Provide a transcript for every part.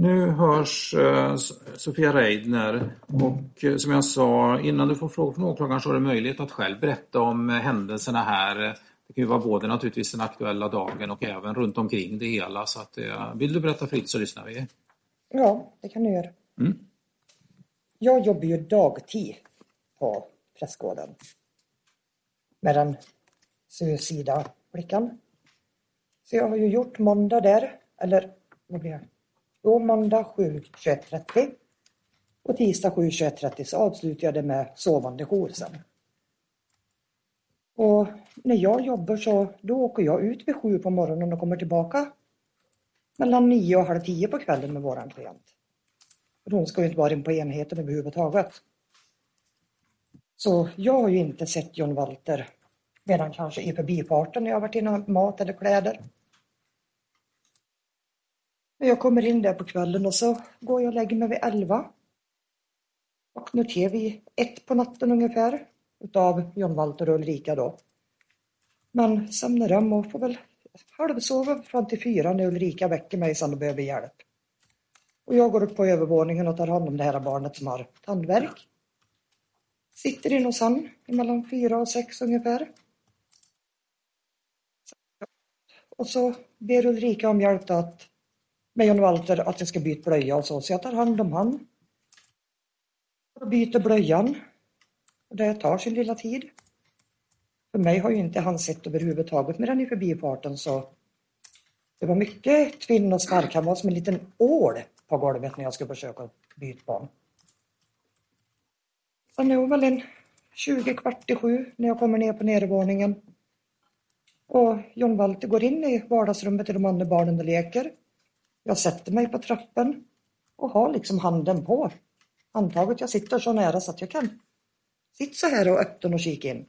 Nu hörs eh, Sofia Reidner och eh, som jag sa innan du får frågor från åklagaren så har du möjlighet att själv berätta om eh, händelserna här. Det kan ju vara både naturligtvis den aktuella dagen och även runt omkring det hela. Så att, vill du berätta fritt så lyssnar vi. Ja, det kan du göra. Mm. Jag jobbar ju dagtid på Prästgården med den suicida flickan. Så jag har ju gjort måndag där, eller vad blir det? Då måndag 7 21.30 och tisdag 7 21.30 så avslutar jag det med sovande jour sen. Och när jag jobbar så då åker jag ut vid sju på morgonen och kommer tillbaka mellan nio och halv tio på kvällen med våran klient. För hon ska ju inte vara in på enheten överhuvudtaget. Så jag har ju inte sett John Walter medan kanske i förbifarten när jag varit inne och mat eller kläder. Jag kommer in där på kvällen och så går jag och lägger mig vid elva. nu till vi ett på natten ungefär utav John Walter och Ulrika då. Men somnar om och får väl halvsova fram till fyra när Ulrika väcker mig sen och behöver hjälp. Och jag går upp på övervåningen och tar hand om det här barnet som har tandvärk. Sitter in hos han mellan fyra och sex ungefär. Och så ber Ulrika om hjälp att med John Walter att jag ska byta blöja och så, så jag tar hand om han. Och byter blöjan. Och det tar sin lilla tid. För mig har ju inte han sett överhuvudtaget med den i förbifarten så det var mycket tvinn och spark. Han var som en liten ål på golvet när jag skulle försöka byta barn. Sen är hon väl en 20 kvart i sju när jag kommer ner på nedervåningen. Och John Walter går in i vardagsrummet till de andra barnen och leker. Jag sätter mig på trappan och har liksom handen på handtaget. Jag sitter så nära så att jag kan sitta så här och öppna och kika in.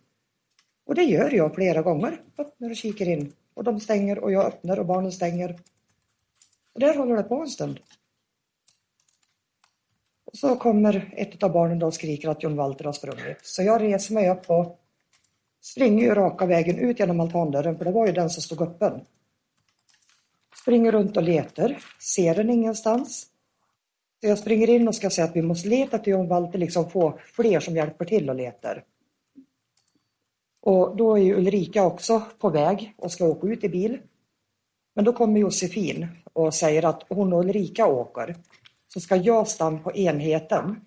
Och det gör jag flera gånger. Öppnar och kikar in. Och de stänger och jag öppnar och barnen stänger. Och där håller det på en stund. Och så kommer ett av barnen då och skriker att John Walter har sprungit. Så jag reser mig upp och springer ju raka vägen ut genom altandörren för det var ju den som stod öppen. Springer runt och letar, ser den ingenstans. Så jag springer in och ska säga att vi måste leta till John Walter, liksom få fler som hjälper till och letar. Och då är ju Ulrika också på väg och ska åka ut i bil. Men då kommer Josefin och säger att hon och Ulrika åker. Så ska jag stanna på enheten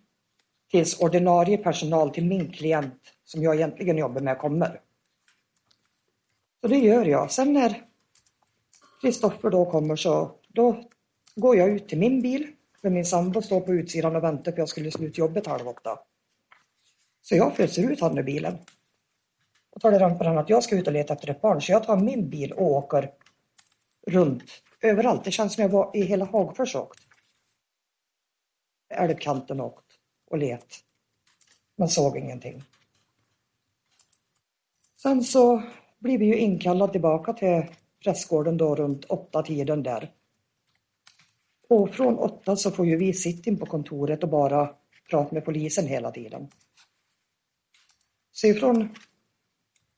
tills ordinarie personal till min klient som jag egentligen jobbar med kommer. Så det gör jag. Sen när Kristoffer då kommer så då går jag ut till min bil. För min sambo står på utsidan och väntar för jag skulle sluta jobbet halv åtta. Så jag föser ut honom i bilen. Och talar om för honom att jag ska ut och leta efter ett barn. Så jag tar min bil och åker runt överallt. Det känns som jag var i hela Hagfors åkt. Älvkanten åkt och let. Men såg ingenting. Sen så blir vi ju inkallade tillbaka till prästgården då runt åtta tiden där. Och från åtta så får ju vi sitta in på kontoret och bara prata med polisen hela tiden. Så ifrån,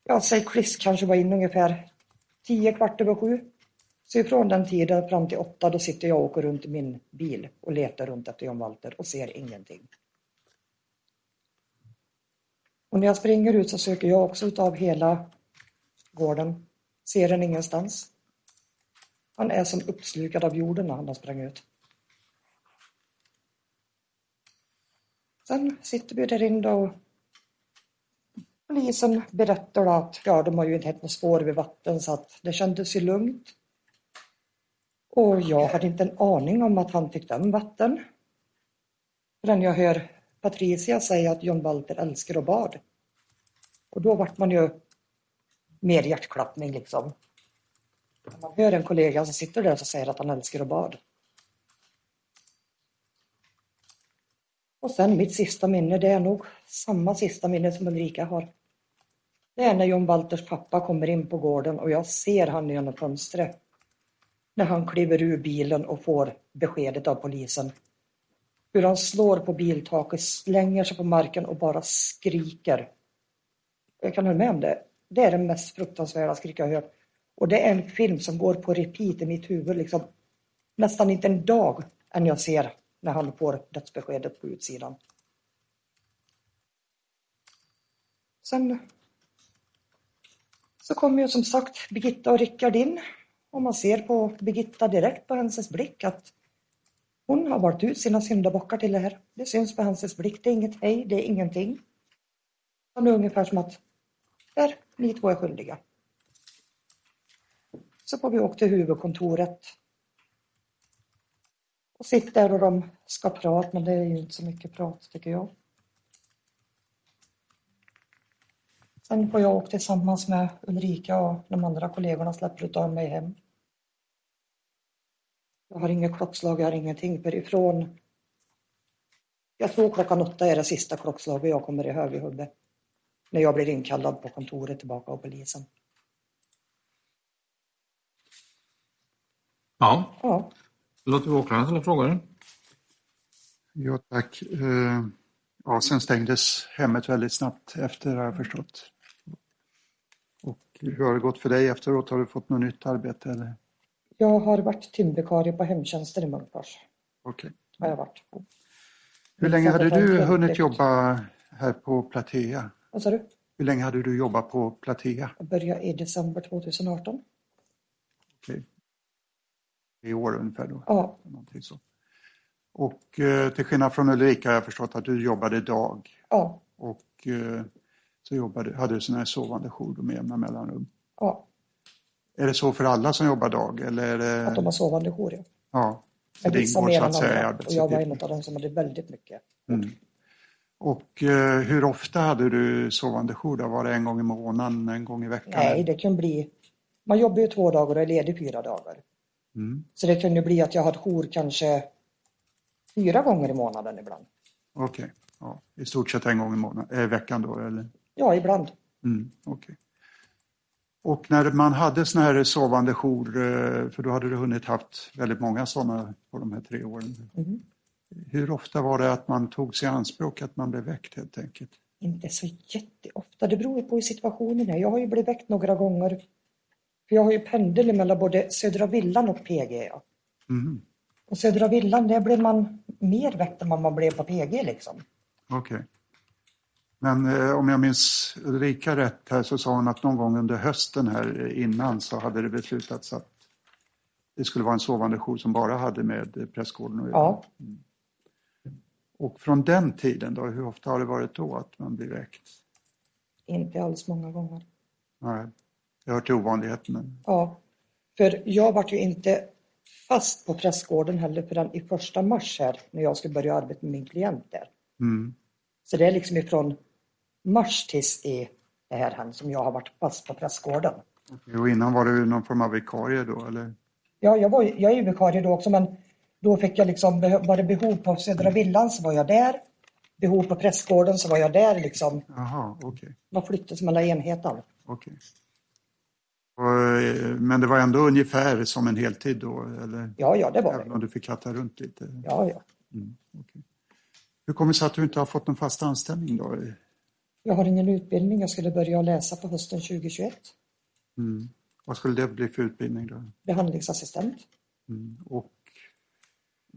ja säg Chris kanske var in ungefär tio kvart över sju. Så ifrån den tiden fram till åtta då sitter jag och åker runt i min bil och letar runt efter John Walter och ser ingenting. Och när jag springer ut så söker jag också utav hela gården Ser den ingenstans. Han är som uppslukad av jorden när han har sprungit ut. Sen sitter vi där inne och polisen berättar att ja, de har ju inte hittat något spår vid vatten så att det kändes ju lugnt. Och jag hade inte en aning om att han tyckte om vatten. Förrän jag hör Patricia säga att John Walter älskar att bad. Och då vart man ju mer hjärtklappning liksom. När man hör en kollega som sitter där och säger att han älskar att bad. Och sen mitt sista minne, det är nog samma sista minne som Ulrika har. Det är när John Walters pappa kommer in på gården och jag ser han genom fönstret. När han kliver ur bilen och får beskedet av polisen. Hur han slår på biltaket, slänger sig på marken och bara skriker. Jag kan hålla med om det. Det är den mest fruktansvärda skrik jag hört. Och det är en film som går på repeat i mitt huvud liksom nästan inte en dag än jag ser när han får dödsbeskedet på utsidan. Sen så kommer ju som sagt Birgitta och Rickard in och man ser på Birgitta direkt på hennes blick att hon har valt ut sina syndabockar till det här. Det syns på hennes blick. Det är inget hej, det är ingenting. Det är ungefär som att där, ni två är skyldiga. Så får vi åka till huvudkontoret och sitta där och de ska prata, men det är ju inte så mycket prat tycker jag. Sen får jag åka tillsammans med Ulrika och de andra kollegorna släpper av mig hem. Jag har inget klockslag, jag har ingenting för ifrån jag tror klockan åtta är det sista klockslaget jag kommer ihåg i huvudet. När jag blir inkallad på kontoret tillbaka av polisen. Ja, Ja, låter vi åklagaren ställa frågor. Ja, tack. Eh, Ja, sen stängdes hemmet väldigt snabbt efter har jag förstått. Och hur har det gått för dig efteråt? Har du fått något nytt arbete? Eller? jag har varit timvikarie på hemtjänsten i Munkfors. Okej. Har jag varit. Hur länge hade du hunnit jobba här på Platea? Vad sa du? Hur länge hade du jobbat på Platea? Jag började i december 2018. Okej. I år ungefär då? Ja, Någonting så. Och eh, till skillnad från Ulrika har jag förstått att du jobbade dag ja, och eh, så jobbade, hade du sån här sovande jour med jämna mellanrum. ja. Är det så för alla som jobbar dag eller är Att de det... har sovande jour. Ja. Ja, så det ingår så att säga i andra. Och jag var en arbetsuppgiften. av dem som hade väldigt mycket. Mm. Och eh, hur ofta hade du sovande jour? Var det en gång i månaden, en gång i veckan? Nej, det kunde bli... Man jobbar ju två dagar och är ledig fyra dagar. Mm. Så det kunde bli att jag hade jour kanske fyra gånger i månaden ibland. Okej, ja. i stort sett en gång i månaden, eh, veckan då eller? Ja, ibland. Mm. okej. Och när man hade sån här sovande jour, eh, för då hade du hunnit haft väldigt många sådana på de här tre åren. Mhm. Hur ofta var det att man tog sig anspråk, att man blev väckt helt enkelt? Inte så jätteofta. Det beror på hur situationen är. Jag har ju blivit väckt några gånger. För jag har ju pendel mellan både Södra Villan och PG. Ja. Mm. Och Södra Villan, där blev man mer väckt än vad man blev på PG liksom. Okej. Men eh, om jag minns Ulrika rätt här så sa hon att någon gång under hösten här innan så hade det beslutats att det skulle vara en sovande jour som bara hade med eh, prästgården att göra. Ja. Och från den tiden då, hur ofta har det varit då att man blir väckt? Inte alls många gånger. Nej, det hör till ovanligheten. Ja, för jag var ju inte fast på prästgården heller förrän i första mars här när jag skulle börja arbeta med min klient där. Mm. Så det är liksom ifrån mars tills i det här hem som jag har varit fast på prästgården. Och innan var du någon form av vikarie då, eller? Ja, jag, var, jag är ju vikarie då också men då fick jag liksom, var det behov på Södra Villan så var jag där. Behov på prästgården så var jag där liksom. Jaha, okej. Man flyttades mellan enheten. okej. Och, eh, Men det var ändå ungefär som en heltid då, eller? Ja, ja, det var Även det. om du fick katta runt lite? Ja, ja. Mm, okej. Hur kommer det sig att du inte har fått någon fast anställning då? Jag har ingen utbildning. Jag skulle börja läsa på hösten 2021. Mm. Vad skulle det bli för utbildning då? Behandlingsassistent. Mm. Och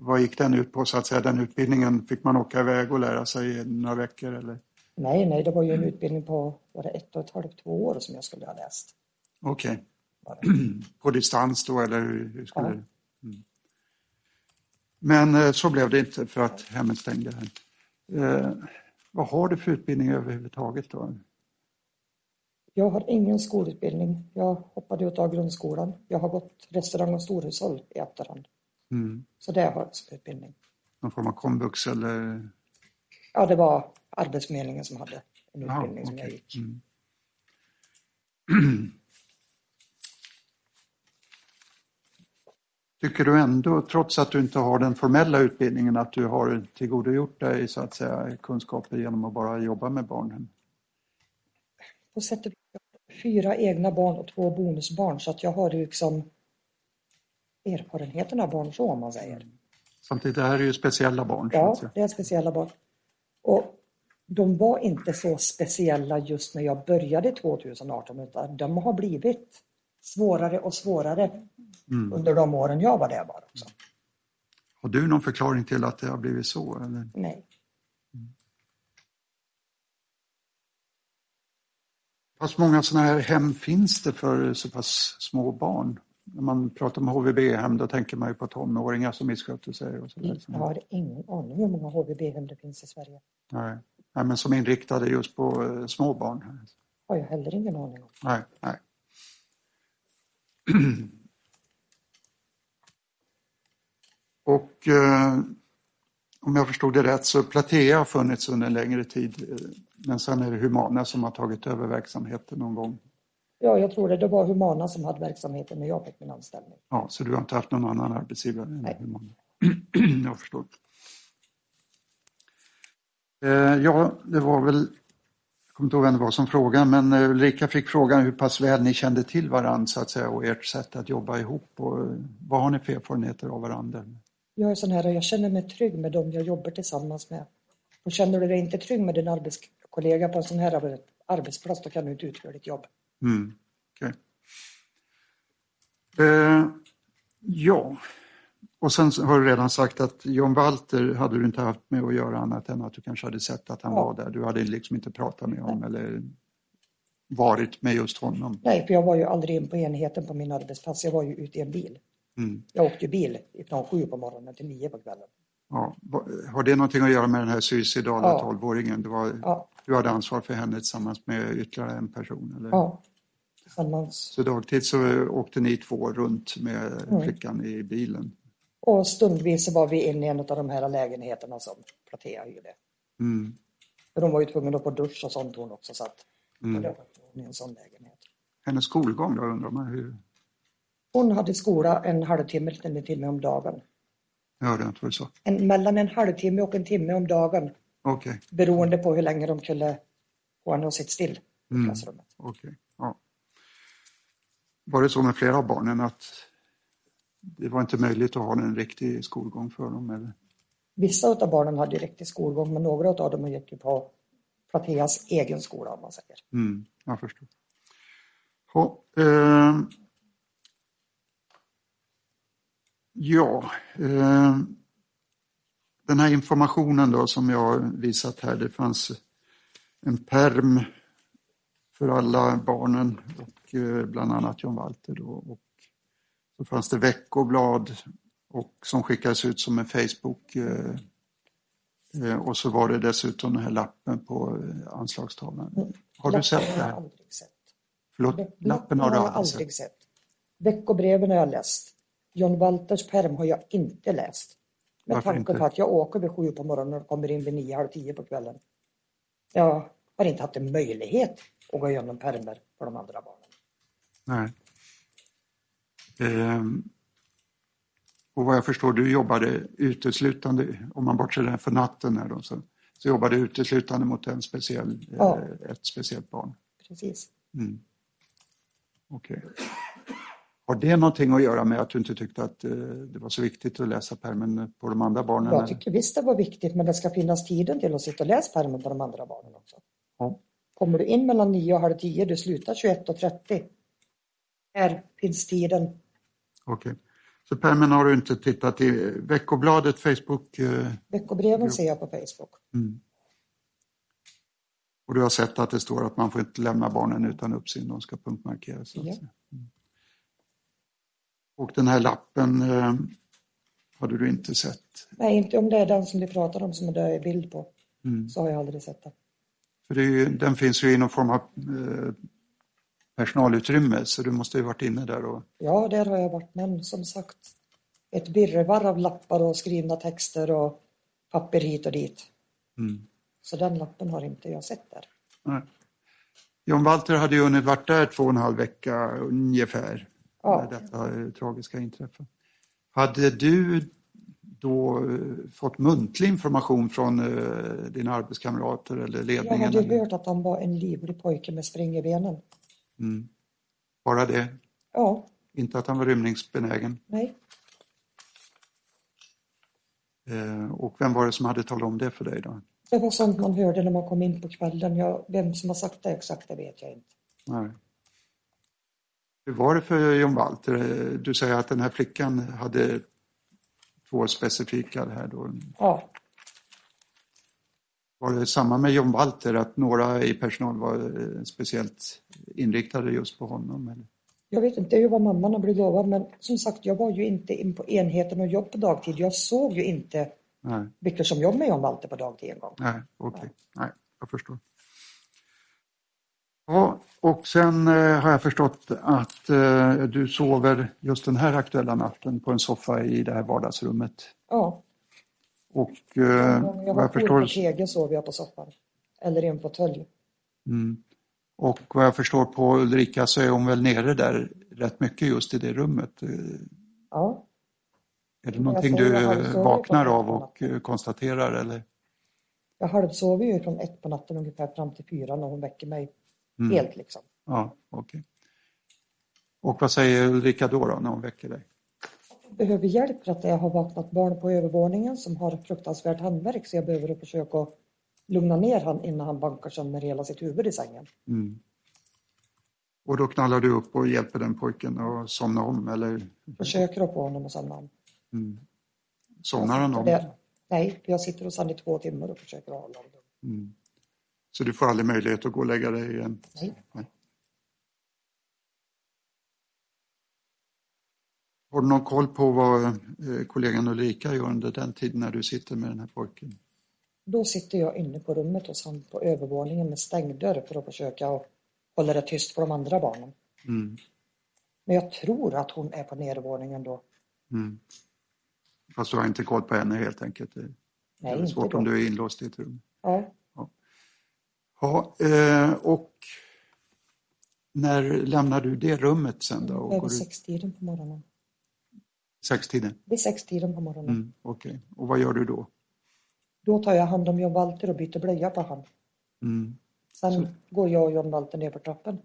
vad gick den ut på så att säga? Den utbildningen fick man åka iväg och lära sig i några veckor eller? Nej, nej, det var ju en utbildning på var det ett och ett halvt, två år som jag skulle ha läst. Okej, det. på distans då eller hur, hur skulle Ja. det? Mm. Men eh, så blev det inte för att hemmet stängde. Här. Eh, vad har du för utbildning överhuvudtaget då? Jag har ingen skolutbildning. Jag hoppade ut av grundskolan. Jag har gått restaurang och storhushåll i efterhand. Mm. Så det har jag som utbildning. Någon form av komvux eller? Ja, det var Arbetsförmedlingen som hade en utbildning som jag okej. gick. Mm. Tycker du ändå, trots att du inte har den formella utbildningen, att du har tillgodogjort dig så att säga, kunskaper genom att bara jobba med barnen? På sätt och vis fyra egna barn och två bonusbarn så att jag har liksom erfarenheten av barn så om man säger. Samtidigt, det här är ju speciella barn. Ja, det är speciella barn. Och de var inte så speciella just när jag började 2018 utan de har blivit svårare och svårare Mm. under de åren jag var där bara också. Har du någon förklaring till att det har blivit så? Eller? Nej. Fast många sådana här hem finns det för så pass små barn? När man pratar om HVB-hem då tänker man ju på tonåringar som missköter sig och sådär. Jag har ingen aning hur många HVB-hem det finns i Sverige. Nej. Nej, men som är inriktade just på eh, små barn. har jag heller ingen aning om. Nej, nej. Och eh, om jag förstod det rätt så Platea har funnits under en längre tid. eh, Men sen är det Humana som har tagit över verksamheten någon gång. Ja, jag tror det. Det var Humana som hade verksamheten när jag fick min anställning. Ja, så du har inte haft någon annan arbetsgivare än Nej. Humana? jag förstår. Eh, ja, det var väl, jag kommer inte ihåg vem det var som frågade, men eh, Ulrika fick frågan hur pass väl ni kände till varandra så att säga och ert sätt att jobba ihop. Och, eh, vad har ni för erfarenheter av varandra? Jag är sån här, jag känner mig trygg med dem jag jobbar tillsammans med. Och känner du dig inte trygg med din arbetskollega på en sån här ar- arbetsplats, då kan du inte utföra ditt jobb. Mm, okej. eh, ja, och sen har du redan sagt att John Walter hade du inte haft med att göra annat än att du kanske hade sett att han Ja. var där. Du hade liksom inte pratat med honom eller varit med just honom. Nej, för jag var ju aldrig in på enheten på min arbetsplats. Jag var ju ute i en bil. Mm. Jag åkte bil från sju på morgonen till nio på kvällen. Ja. Har det någonting att göra med den här suicidala Ja. tolvåringen? Du, var, Ja, du hade ansvar för henne tillsammans med ytterligare en person? Eller? ja. Tillsammans. Så dagtid så åkte ni två runt med Mm. flickan i bilen? Och stundvis så var vi inne i en av de här lägenheterna som Platea hyrde. Mm. För de var ju tvungna att få dusch och sånt hon också. Mm. Det var hon i en sån lägenhet. Hennes skolgång då undrar man hur? Hon hade skola en halvtimme till en timme om dagen. Jag hörde inte vad du sa. En, mellan en halvtimme och en timme om dagen. Okej, Beroende på hur länge de kunde få henne att sitta still i Mm. klassrummet. okej. Ja. Var det så med flera av barnen att det var inte möjligt att ha en riktig skolgång för dem? Eller? Vissa av barnen hade riktig skolgång men några av dem gick ju på Plateas egen skola om man säger. Mm, jag förstår. Ja, eh, ja eh, den här informationen då som jag visat här, det fanns en perm för alla barnen och eh, bland annat John Walter. Och så fanns det veckoblad och som skickades ut som en Facebook eh, eh, och så var det dessutom den här lappen på anslagstavlan. Mm. Har du sett det har här? aldrig sett. Förlåt, lappen har du jag aldrig aldrig sett? sett. Veckobreven har jag läst. John Walters perm har jag inte läst. Med Varför tanke på att jag åker vid sju på morgonen och kommer in vid nio, halv tio på kvällen. Jag har inte haft en möjlighet att gå igenom permer för de andra barnen. Nej. Ehm, och vad jag förstår, du jobbade uteslutande, om man bortser för natten här då, så, så jobbade du uteslutande mot en speciell, Ja. eh, ett speciellt barn. Precis. Mm. Okej. Har det någonting att göra med att du inte tyckte att eh, det var så viktigt att läsa pärmen på de andra barnen? Jag tycker visst det var viktigt men det ska finnas tiden till att sitta och läsa permen på de andra barnen också. Ja. Kommer du in mellan nio och halv tio, du slutar 21.30. Här finns tiden. Okej. Så pärmen har du inte tittat i? Veckobladet, Facebook? Eh, Veckobreven Jo. ser jag på Facebook. Mm. Och du har sett att det står att man får inte lämna barnen utan uppsyn, de ska punktmarkeras. Ja. Mm. Och den här lappen eh, hade du inte sett? Nej, inte om det är den som vi pratar om som det är bild på. Mm. Så har jag aldrig sett den. För ju, den finns ju i någon form av eh, personalutrymme så du måste ju varit inne där och Ja, där har jag varit, men som sagt, ett virrvarr av lappar och skrivna texter och papper hit och dit. mm. Så den lappen har inte jag sett där. Nej. John Walter hade ju hunnit varit där två och en halv vecka ungefär Ja. när detta eh, tragiska inträffade. Hade du då eh, fått muntlig information från eh, dina arbetskamrater eller Jag ledningen? hade eller? hört att han var en livlig pojke med spring i benen. Mm. Bara det? Ja, Inte att han var rymningsbenägen? nej. Eh, och vem var det som hade talat om det för dig då? Det var sånt man hörde när man kom in på kvällen. Jag, vem som har sagt det exakt, det vet jag inte. Nej. Hur var det för John Walter? Eh, Du säger att den här flickan hade två specifika här då. Ja, Var det samma med John Walter, att några i personal var eh, speciellt inriktade just på honom? Eller? jag vet inte, vad mamman har blivit lovad. Men som sagt, jag var ju inte in på enheten och jobb på dagtid. Jag såg ju inte Nej, vilka som jobbade med John Walter på dagtid en gång. nej, okej. Nej, jag förstår. Ja, och sen eh, har jag förstått att eh, du sover just den här aktuella natten på en soffa i det här vardagsrummet. Ja, Och jag eh, har vad jag jour på förstår TG sover jag på soffan. Eller i en fåtölj. Mm. Och vad jag förstår på Ulrika så är hon väl nere där rätt mycket just i det rummet. Eh, Ja, Är det Jag någonting du vaknar av och konstaterar eller? jag halvsover ju från ett på natten ungefär fram till fyra när hon väcker mig Mm. helt liksom. Ja, okej. Och vad säger Ulrika då, då när hon väcker dig? behöver hjälp för att jag har vaknat barn på övervåningen som har fruktansvärt handverk så jag behöver försöka lugna ner han innan han bankar sönder hela sitt huvud i sängen. Mm. Och då knallar du upp och hjälper den pojken att somna om eller Försöker få honom att somna om. mm. somnar han om? Nej, jag sitter hos honom i två timmar och försöker hålla honom. Mm. Så du får aldrig möjlighet att gå och lägga dig igen? Nej. Har du någon koll på vad eh, kollegan Ulrika gör under den tiden när du sitter med den här pojken? Då sitter jag inne på rummet hos honom på övervåningen med stängd dörr för att försöka hålla det tyst för de andra barnen. Mm. Men jag tror att hon är på nedervåningen då. Mm. Fast du har inte koll på henne helt enkelt? Det Nej, är inte svårt om du är inlåst i ett rum. Ja, Ja, eh, och när lämnar du det rummet sen då? Och du... sextiden på morgonen. Sextiden? Vid sextiden på morgonen. Mm, Okej, och vad gör du då? Då tar jag hand om John Walter och byter blöja på honom. Mm. Sen går jag och John Walter ner för trappen.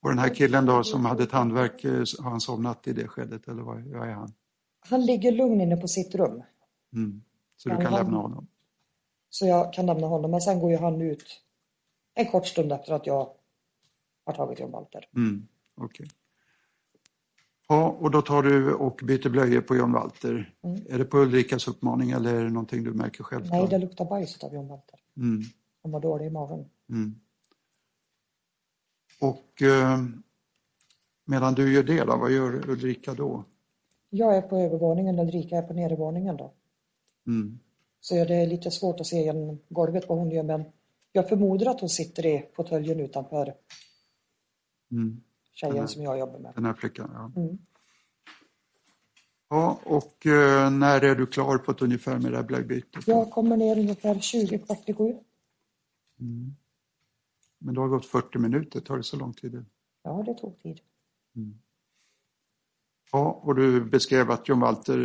Och den här killen då som hade tandvärk, eh, har han somnat i det skedet eller vad, är han? Han ligger lugn inne på sitt rum. Mm. Så du kan han- lämna honom? Så jag kan lämna honom. Men sen går ju han ut en kort stund efter att jag har tagit John Walter. Mm. Okej. Ja, och då tar du och byter blöjor på John Walter. Mm. Är det på Ulrikas uppmaning eller är det någonting du märker själv? då? Nej, det luktar bajs av John Walter. Mm. Han var dålig i magen. Mm. Och eh, medan du gör det då, vad gör Ulrika då? Jag är på övervåningen och Ulrika är på nedervåningen då. Mm. Så det är lite svårt att se genom golvet vad hon gör. Men jag förmodar att hon sitter i fåtöljen utanför Mm. tjejen Mm. som jag jobbar med. Den här flickan, ja. Mm. Ja, och eh, när är du klar på ett ungefär med det här blöjbytet? Jag kommer ner ungefär 20 kvart i sju. Mm. Men det har gått 40 minuter, tar det så lång tid? Ja, det tog tid. Ja, och du beskrev att John Walter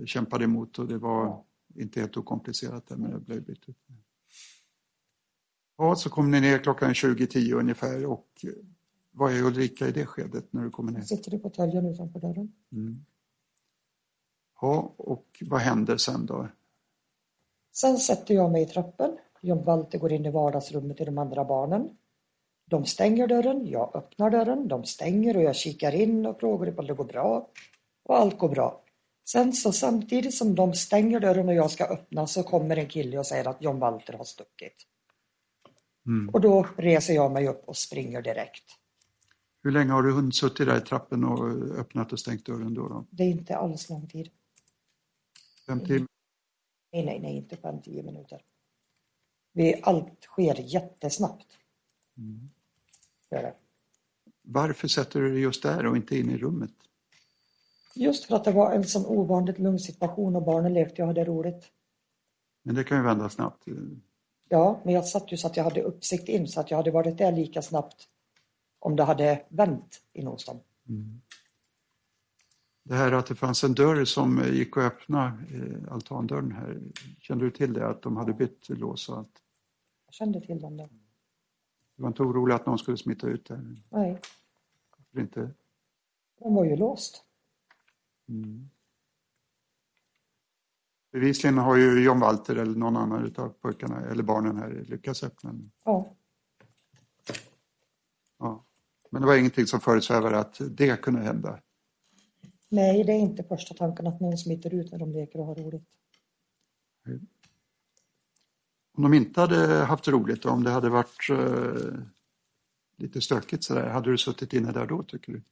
eh, kämpade emot och det var Ja. inte helt okomplicerat med det här blöjbytet. Ja, så kom ni ner klockan 20.10 ungefär och eh, vad är Ulrika i det skedet när du kommer ner? Sitter i fåtöljen utanför dörren. Mm. Ja, och vad händer sen då? Sen sätter jag mig i trappen. John Walter går in i vardagsrummet till de andra barnen. De stänger dörren, jag öppnar dörren, de stänger och jag kikar in och frågar ifall det går bra. Och allt går bra. Sen så samtidigt som de stänger dörren och jag ska öppna så kommer en kille och säger att John Walter har stuckit. Mm. Och då reser jag mig upp och springer direkt. Hur länge har du hunnit suttit där i trappen och öppnat och stängt dörren då? då? Det är inte alls lång tid. Fem timmar? Nej, nej, nej, inte fem, tio minuter. Vi, allt sker jättesnabbt. Det. Varför sätter du dig just där och inte in i rummet? Just för att det var en sån ovanligt lugn situation och barnen lekte och hade roligt. Men det kan ju vända snabbt. Ja, men jag satt ju så att jag hade uppsikt in så att jag hade varit där lika snabbt om det hade vänt in hos dem. Det här att det fanns en dörr som gick att öppna, eh, altandörren här. Kände du till det? Att de hade bytt lås och allt? Jag kände till dem då. Du var inte orolig att någon skulle smitta ut där? Nej, Varför inte? den var ju låst. Mm. Bevisligen har ju John Walter eller någon annan utav pojkarna eller barnen här lyckats öppna den. Ja, Ja. Men det var ingenting som föresvävade att det kunde hända. nej, det är inte första tanken att någon smittar ut när de leker och har roligt. Om de inte hade haft roligt, om det hade varit eh, lite stökigt sådär, hade du suttit inne där då tycker du?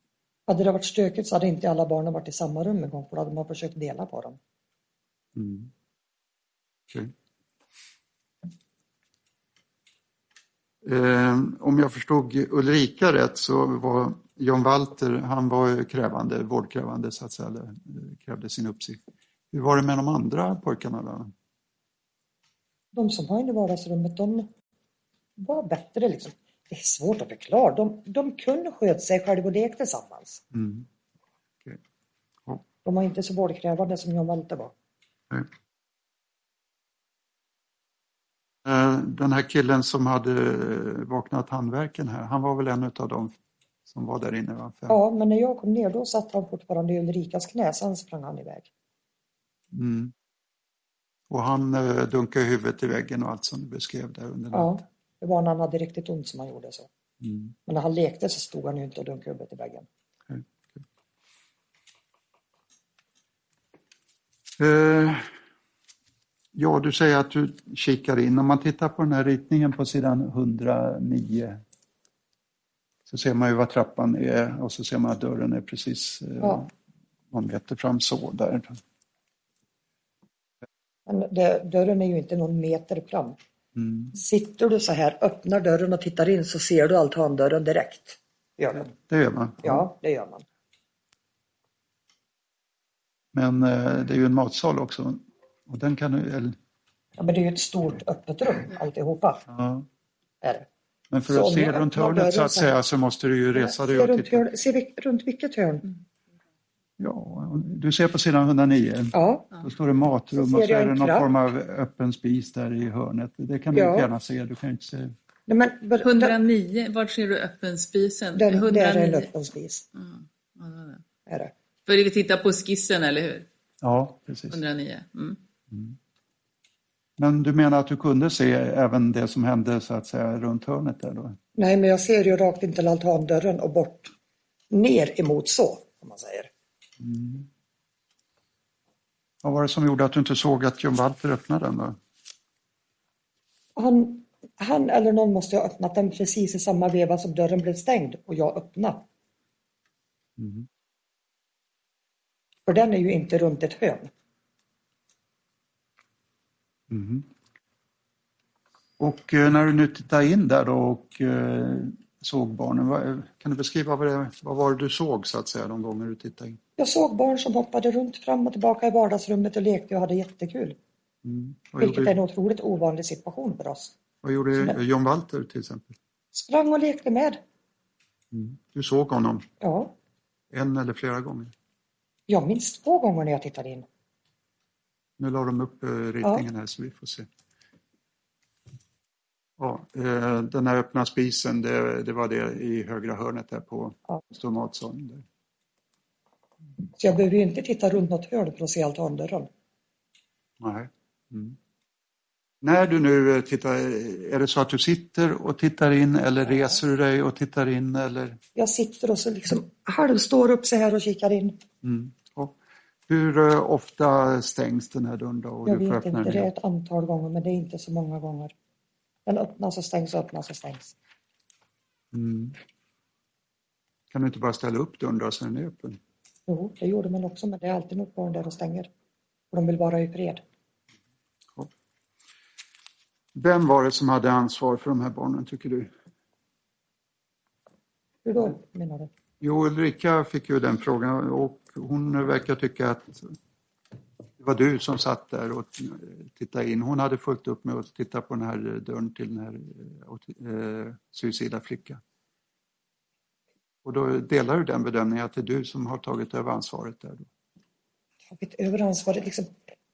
Hade det varit stökigt så hade inte alla barnen varit i samma rum en gång, för då hade man försökt dela på dem. Mm. Okej. Eh, om jag förstod Ulrika rätt så var John Walter, han var krävande, vårdkrävande så att säga, eller, eh, krävde sin uppsikt. Hur var det med de andra pojkarna då? De som var inne i vardagsrummet, de var bättre liksom. Det är svårt att förklara. De, de kunde sköta sig själva och leka tillsammans. Mm. Okej. Ja. De var inte så vårdkrävande som John Walter var. Eh, Den här killen som hade vaknat handverken här, han var väl en av dem som var där inne? Va? Ja, men när jag kom ner då satt han fortfarande i Ulrikas knä, sen sprang han iväg. Mm. Och han eh, dunkade huvudet i väggen och allt som du beskrev där under natten. Ja, det var när han hade riktigt ont som han gjorde så. Mm. Men när han lekte så stod han ju inte och dunkade huvudet i väggen. Eh, ja, du säger att du kikar in. Om man tittar på den här ritningen på sidan 109 så ser man ju var trappan är och så ser man att dörren är precis eh, Ja. någon meter fram så där. Men det, dörren är ju inte någon meter fram. Mm. Sitter du så här, öppnar dörren och tittar in så ser du altandörren direkt. Gör? Det gör man. Ja, det gör man. Men eh, det är ju en matsal också. Och den kan eller, Ja, men det är ju ett stort öppet rum alltihopa. ja. Är det. Men för Så att se jag runt hörnet så att säga så måste du ju resa dig Se och runt, titta. se runt vilket hörn? Ja, du ser på sidan 109. Ja, Då står det matrum och så är det någon form av öppen spis där i hörnet. Det kan du Ja. gärna se. Du kan ju inte se. Nej, men, den, 109, var ser du öppen spisen? den, det är en 109. öppen spis. Mm. Ja, det. Är det. För vi tittar på skissen, eller hur? Ja, precis. 109. Mm. Men du menar att du kunde se även det som hände så att säga runt hörnet där då? Nej, men jag ser ju rakt in till altandörren och bort ner emot så, om man säger. Vad var det som gjorde att du inte såg att John Walter öppnade den då? Han, han eller någon måste ha öppnat den precis i samma veva som dörren blev stängd och jag öppnade. Mm. För den är ju inte runt ett hörn. Mhm. Och eh, när du nu tittar in där då och eh, såg barnen, kan du beskriva vad, det, vad var du såg så att säga de gånger du tittade in? Jag såg barn som hoppade runt fram och tillbaka i vardagsrummet och lekte och hade jättekul. Mm. Vilket är gjorde, en otroligt ovanlig situation för oss. vad gjorde John Walter till exempel? Sprang och lekte med. Mm. Du såg honom Ja, en eller flera gånger? Jag minns två gånger när jag tittade in. Nu la de upp eh, ritningen här så vi får se. Ja, eh, den här öppna spisen, det, det var det i högra hörnet där på Ja. stor matsalen. Så jag behöver ju inte titta runt något hörn för att se altandörren. Nej. Mm. När du nu eh, tittar, är det så att du sitter och tittar in eller reser du dig och tittar in eller? Jag sitter och så liksom halvstår upp så här och kikar in. Mm. Hur eh, ofta stängs den här dörren då? Jag vet inte, det är ett antal gånger men det är inte så många gånger. Den öppnas och stängs och öppnas och stängs. Mm. Kan du inte bara ställa upp dörren då så den är öppen? Jo, det gjorde man också men det är alltid något barn där och stänger. Och de vill vara i fred. Vem var det som hade ansvar för de här barnen tycker du? Hur då menar du? Jo, Ulrika fick ju den frågan och hon verkar tycka att det var du som satt där och tittade in. Hon hade fullt upp med att titta på den här dörren till den här eh, suicida flickan. Och då delar du den bedömningen att det är du som har tagit över ansvaret där? Då? Tagit över ansvaret. Liksom,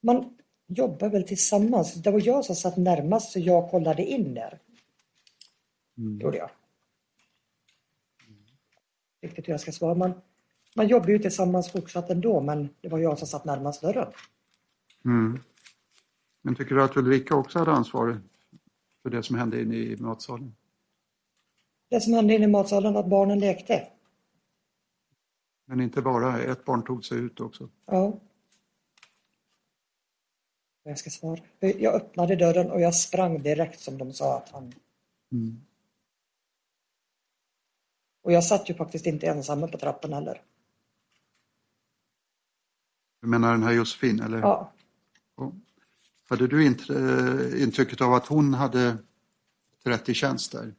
man jobbar väl tillsammans. Det var jag som satt närmast så jag kollade in där. Mm. Gjorde jag. Riktigt hur jag ska svara. Man, man jobbar ju tillsammans fortsatt ändå men det var jag som satt närmast dörren. Mm. Men tycker du att Ulrika också hade ansvar för det som hände inne i matsalen? Det som hände inne i matsalen var att barnen lekte. Men inte bara, ett barn tog sig ut också. Ja. Jag ska svara. Jag öppnade dörren och jag sprang direkt som de sa att han... Mm. Och jag satt ju faktiskt inte ensam på trappan heller. Du menar den här Josefin? Eller? Ja. Hade du eh, intrycket av att hon hade 30 tjänst där?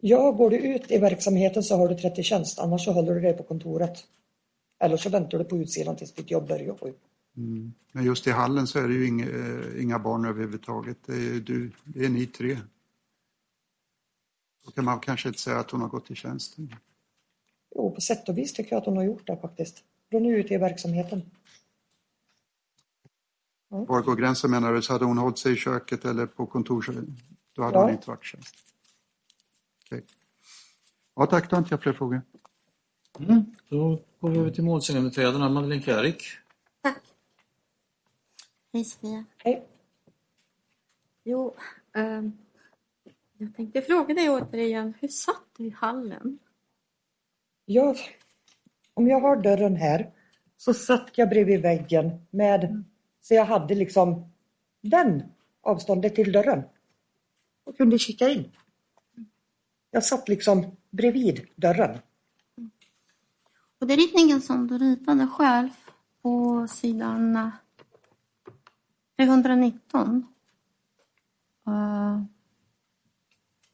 Ja, går du ut i verksamheten så har du 30 tjänst, annars så håller du dig på kontoret. Eller så väntar du på utsidan tills ditt jobb börjar. Mm. Men just i hallen så är det ju inga, eh, inga barn överhuvudtaget. Det är, du, det är ni tre. Då kan man kanske inte säga att hon har gått i tjänsten. Jo, på sätt och vis tycker jag att hon har gjort det faktiskt. Hon är ute i verksamheten. Var går gränsen menar du? Så hade hon hållit sig i köket eller på kontor då hade Ja. hon inte varit tjänst. Okej. Ja tack, då har inte jag fler frågor. Mm. Då går vi över till målsägandebiträdena. Madeleine Kjärik. Tack. Hej Sofia. Hej. Jo, ehm, jag tänkte fråga dig återigen, hur satt du i hallen? Jag, om jag har dörren här så satt jag bredvid väggen med, så jag hade liksom den avståndet till dörren och kunde kika in. Jag satt liksom bredvid dörren. Och det är ritningen som du ritade själv på sidan eh, 319. uh, eh,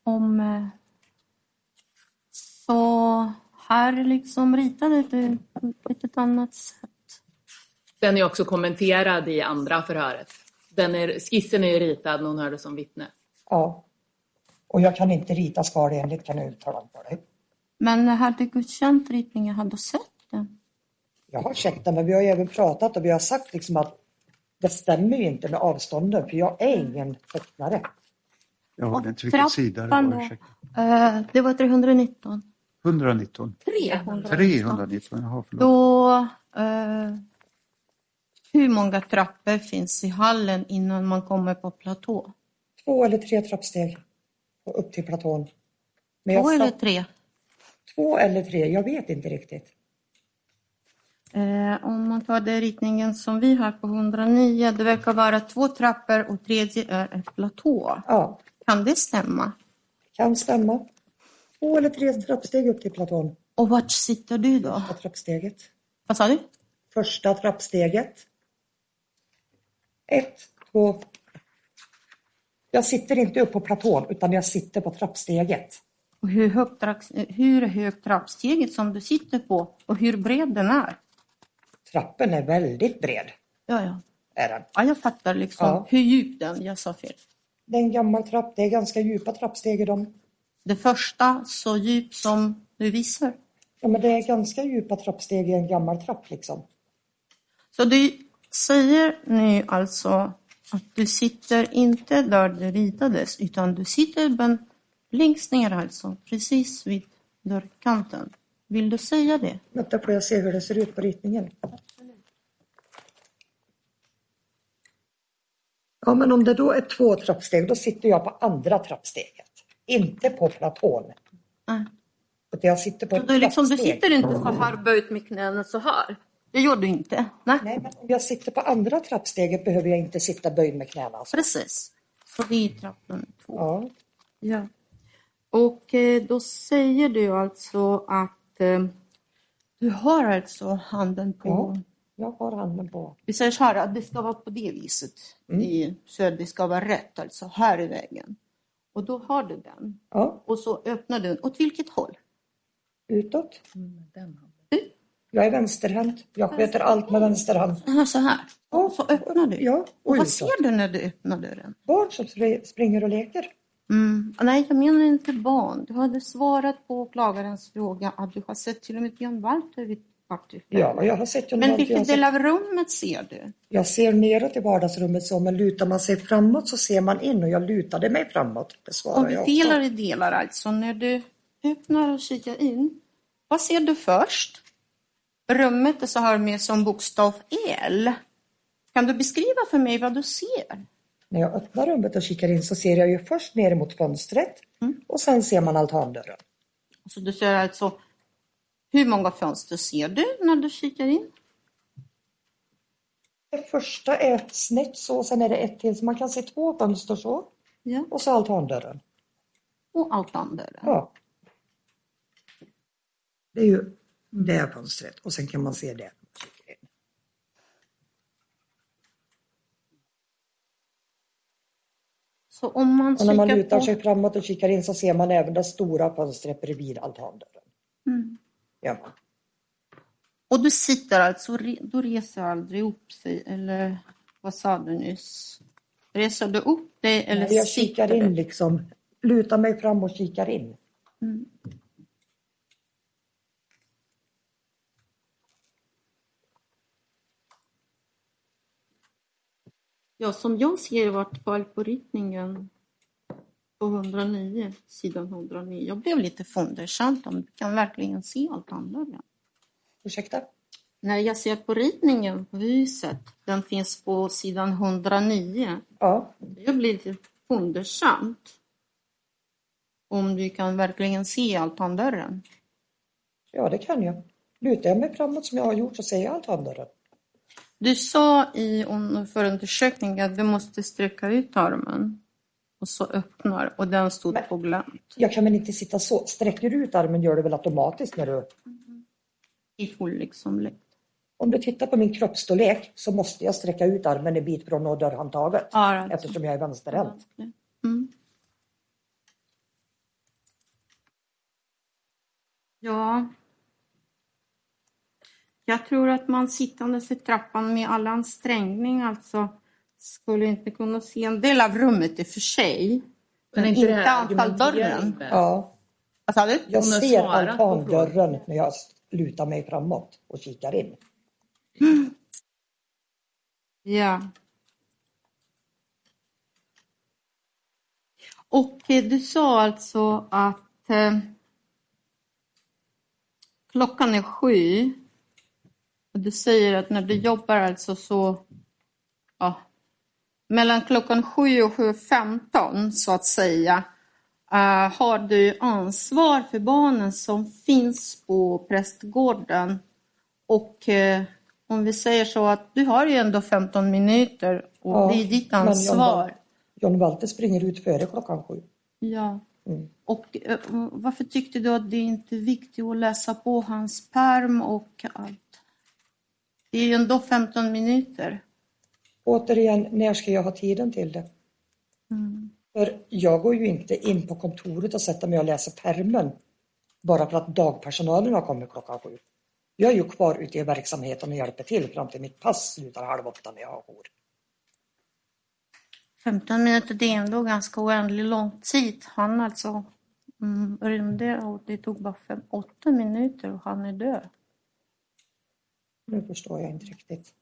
om... Eh, så här liksom ritade du på ett annat sätt. Den är också kommenterad i andra förhöret. Den är, skissen är ju ritad när hon hörde som vittne. Ja. Och jag kan inte rita skalenligt kan jag uttala för dig. Men har du godkänt ritningen? Har du sett den? Jag har sett den men vi har ju även pratat och vi har sagt liksom att det stämmer ju inte med avstånden för jag är ingen tecknare. Jag har Och inte vilken sida det trappan var. ursäkta. Eh, det var 319. 119. 319. 319, jaha förlåt. Då, eh, hur många trappor finns i hallen innan man kommer på platå? Två eller tre trappsteg och upp till platån. Men Två eller tre? Två eller tre, jag vet inte riktigt. Eh, om man tar den ritningen som vi har på 109, det verkar vara två trappor och tredje är en platå. Ja, Kan det stämma? kan stämma. Två eller tre trappsteg upp till platån. Och vart sitter du då? På trappsteget. Vad sa du? Första trappsteget. Ett, två. Jag sitter inte upp på platån utan jag sitter på trappsteget. Och hur högt, hur högt trappsteget som du sitter på och hur bred den är? Trappen är väldigt bred. Ja, ja. Är den. ja jag fattar liksom Ja. hur djup den, jag sa fel. Det är en gammal trapp, det är ganska djupa trappsteg i dem. Det första så djup som du visar. Ja, men det är ganska djupa trappsteg i en gammal trapp liksom. Så du säger nu alltså att du sitter inte där det ritades utan du sitter längst ner alltså, precis vid dörrkanten. Vill du säga det? Vänta får jag se hur det ser ut på ritningen. Ja, men om det då är två trappsteg, då sitter jag på andra trappsteget. Inte på platån. Nej. Utan jag sitter på ett du, liksom, du sitter inte så här böjt med knäna så här. Det gör du inte. Nej, Nej, men om jag sitter på andra trappsteget behöver jag inte sitta böjd med knäna. Alltså. precis. Så det är trappan två. Ja, Ja. Och eh, då säger du alltså att eh, du har alltså handen på... Ja. jag har handen på. Vi säger så här att det ska vara på det viset. I, så det ska vara rätt, alltså här i vägen. Och då har du den. Ja, Och så öppnar du den. Åt vilket håll? utåt. Den. Jag är vänsterhänt. Jag sköter allt med vänster hand. Aha, så här. Och så öppnar du. Ja, Och och vad utåt. ser du när du öppnar dörren? Barn som spr- springer och leker. Mm. Nej, jag menar inte barn. Du hade svarat på åklagarens fråga att du har sett till och med Björn Walter vid Ja, jag har sett Men vilken del av rummet ser du? jag ser neråt i vardagsrummet så, men lutar man sig framåt så ser man in och jag lutade mig framåt. Det Om vi delar i delar alltså, när du öppnar och kikar in, vad ser du först? Rummet är så här med som bokstav L. Kan du beskriva för mig vad du ser? När jag öppnar rummet och kikar in så ser jag ju först ner mot fönstret Mm. och sen ser man altandörren. Så du ser alltså, hur många fönster ser du när du kikar in? Det första är ett snett så, sen är det ett till så man kan se två fönster så Ja. och så altandörren. Och altandörren. Ja. Det är ju det här fönstret och sen kan man se det. Så om man Och när man lutar på... sig framåt och kikar in så ser man även det stora fönstret bredvid altandörren. Mm. Man. Och du sitter alltså, du reser aldrig upp sig, eller vad sa du nyss? Reser du upp dig eller Nej, jag sitter kikar in liksom, lutar mig fram och kikar in. Mm. Ja, som jag ser i vart på ritningen på 109, sidan 109. Jag blev lite fundersam om du kan verkligen se allt andra. Ursäkta? När jag ser på ritningen på huset, den finns på sidan 109. Ja, Jag blir lite fundersamt. Om du kan verkligen se altandörren. ja det kan jag. Lutar jag mig framåt som jag har gjort så ser jag altandörren. Du sa i un- förundersökningen att du måste sträcka ut armen och så öppnar och den stod Men- på glänt Jag kan väl inte sitta så. Sträcker du ut armen gör du väl automatiskt när du... i full liksom längd. Om du tittar på min kroppsstorlek så måste jag sträcka ut armen en bit från dörrhandtaget. Ja, alltså. Eftersom jag är vänsterhänt. Mm. Ja. Jag tror att man sittandes i trappan med all ansträngning alltså skulle inte kunna se en del av rummet i och för sig. Men Men inte inte altandörren. Ja, Vad sa du? jag ser altandörren när jag lutar mig framåt och kikar in. Ja. Och eh, du sa alltså att eh, klockan är sju. Och du säger att när du jobbar alltså så, ja, mellan klockan sju och 7.15 så att säga, eh, har du ansvar för barnen som finns på prästgården. Och eh, om vi säger så att du har ju ändå 15 minuter och Ja, det är ditt ansvar. John Walter springer ut före klockan sju. Ja. Mm. Och eh, varför tyckte du att det inte är viktigt att läsa på hans perm och allt? Det är ju ändå 15 minuter. Återigen, när ska jag ha tiden till det? Mm. För jag går ju inte in på kontoret och sätter mig och läser permen bara för att dagpersonalen har kommit klockan sju. Jag är ju kvar ute i verksamheten och hjälper till fram till mitt pass slutar halv åtta när jag har jour. 15 minuter, det är ändå ganska oändligt lång tid. Han alltså mm, rymde och det tog bara fem, åtta minuter och han är död. Nu förstår jag inte riktigt.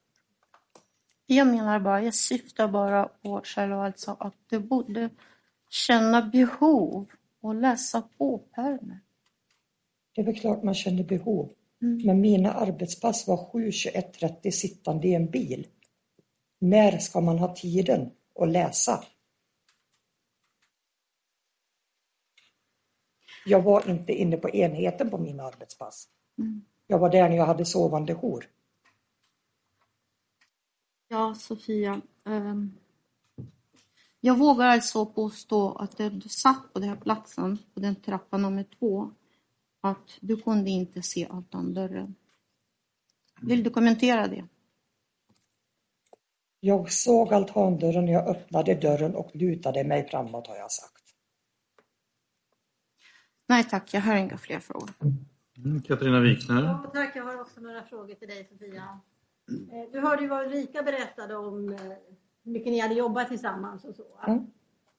Jag menar bara, jag syftar bara på själva alltså att du borde känna behov och läsa på pärmen. Det är väl klart man känner behov. Mm. Men mina arbetspass var 7, 21, 30 sittande i en bil. När ska man ha tiden att läsa? Jag var inte inne på enheten på mina arbetspass. Mm. Jag var där när jag hade sovande jour. Ja, Sofia. ehm, jag vågar alltså påstå att när du satt på den här platsen, på den trappa nummer två, att du kunde inte se altandörren. Vill du kommentera det? Jag såg altandörren när jag öppnade dörren och lutade mig framåt har jag sagt. Nej tack, jag har inga fler frågor. Mm, Katarina Wikner. Ja, tack. Jag har också några frågor till dig Sofia. Eh, Du hörde ju vad Ulrika berättade om eh, hur mycket ni hade jobbat tillsammans och så. Mm.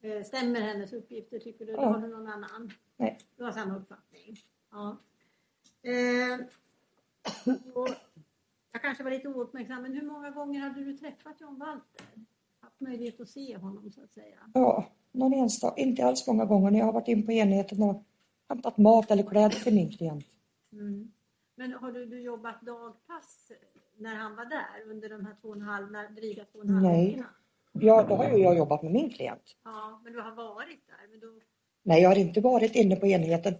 Eh, Stämmer hennes uppgifter tycker du? Eller har du någon annan? Nej. Du har samma uppfattning? Ja. Eh, jag kanske var lite ouppmärksam, men hur många gånger hade du träffat John Walter? Haft möjlighet att se honom så att säga? Ja, någon enstaka, inte alls många gånger när jag har varit in på enheten och hämtat mat eller kläder till min klient. Mm. Men har du, du jobbat dagpass när han var där under de här två och en halv, när- dryga två och en halv Nej. veckorna? Ja, då har ju jag jobbat med min klient. Ja, men du har varit där. Men då, Nej, jag har inte varit inne på enheten.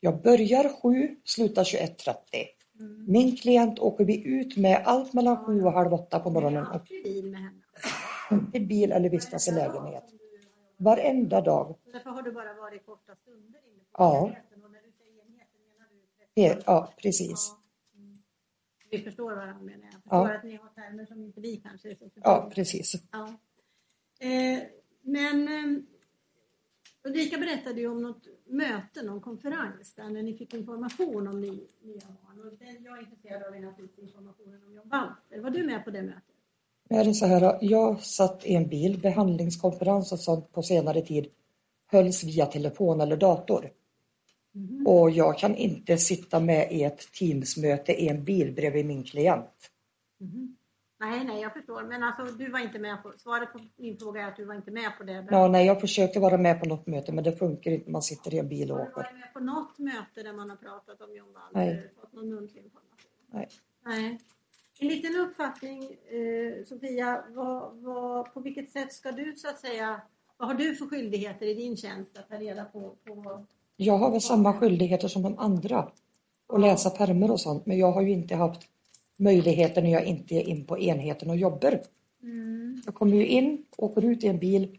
Jag börjar sju, slutar 21.30. mm. Min klient åker vi ut med allt mellan sju och halv åtta på Du morgonen och alltid bil med henne. till bil eller vistas i lägenhet. Du. Varenda dag. Så Därför har du bara varit korta stunder inne på Ja. enheten. Och när du säger enheten menar du Ja, precis. Ja. Vi förstår varandra menar jag. Förstår Ja. att ni har termer som inte vi kanske förstår. Ja, precis. Ja. Eh, men eh, Ulrika berättade ju om något möte, någon konferens där när ni fick information om ni, nya barn. Och den jag är intresserad av är naturligtvis informationen om John Walter. Var du med på det mötet? Är det så här, jag satt i en bil, behandlingskonferens och sånt på senare tid hölls via telefon eller dator. Mhm. Och jag kan inte sitta med i ett Teamsmöte i en bil bredvid min klient. Mhm. Nej, nej, jag förstår. Men alltså, du var inte med på... Svaret på min fråga är att du var inte med på det. Ja, nej, jag försökte vara med på något möte men det funkar inte, man sitter i en bil och Har du åker. varit med på något möte där man har pratat om John? Nej. Fått någon muntlig information? Nej. Nej. En liten uppfattning, eh, Sofia. Vad, vad, på vilket sätt ska du så att säga... Vad har du för skyldigheter i din tjänst att ta reda på? på Jag har väl samma skyldigheter som de andra att läsa pärmar och sånt men jag har ju inte haft möjligheter när jag inte är in på enheten och jobbar. mm. Jag kommer ju in, åker ut i en bil,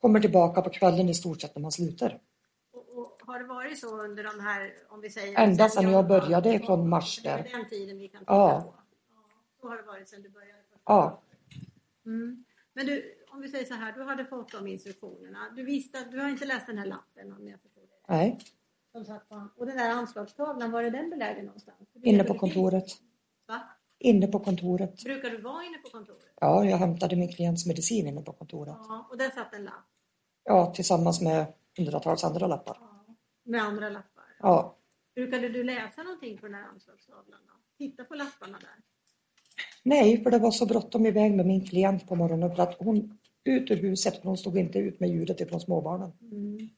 kommer tillbaka på kvällen i stort sett när man slutar. och, och har det varit så under de här, om vi säger... Ända sedan jag började från mars där. den tiden vi kan titta Ja. på. Ja, så har det varit sedan du började. Ja, Mm. Men du, om vi säger så här, du hade fått de instruktionerna. Du visste att du har inte läst den här lappen om jag förstår. Nej, Som var. och den där anslagstavlan, var är den belägen någonstans? Inne på kontoret. Va? Inne på kontoret. Brukar du vara inne på kontoret? Ja, jag hämtade min klients medicin inne på kontoret. Ja, och där satt en lapp. Ja, tillsammans med hundratals andra lappar. Ja. Med andra lappar. Ja, Brukade du läsa någonting på den här anslagstavlan? Titta på lapparna där. nej, för det var så bråttom iväg med min klient på morgonen för att hon ut ur huset, för hon stod inte ut med ljudet ifrån småbarnen. Mm.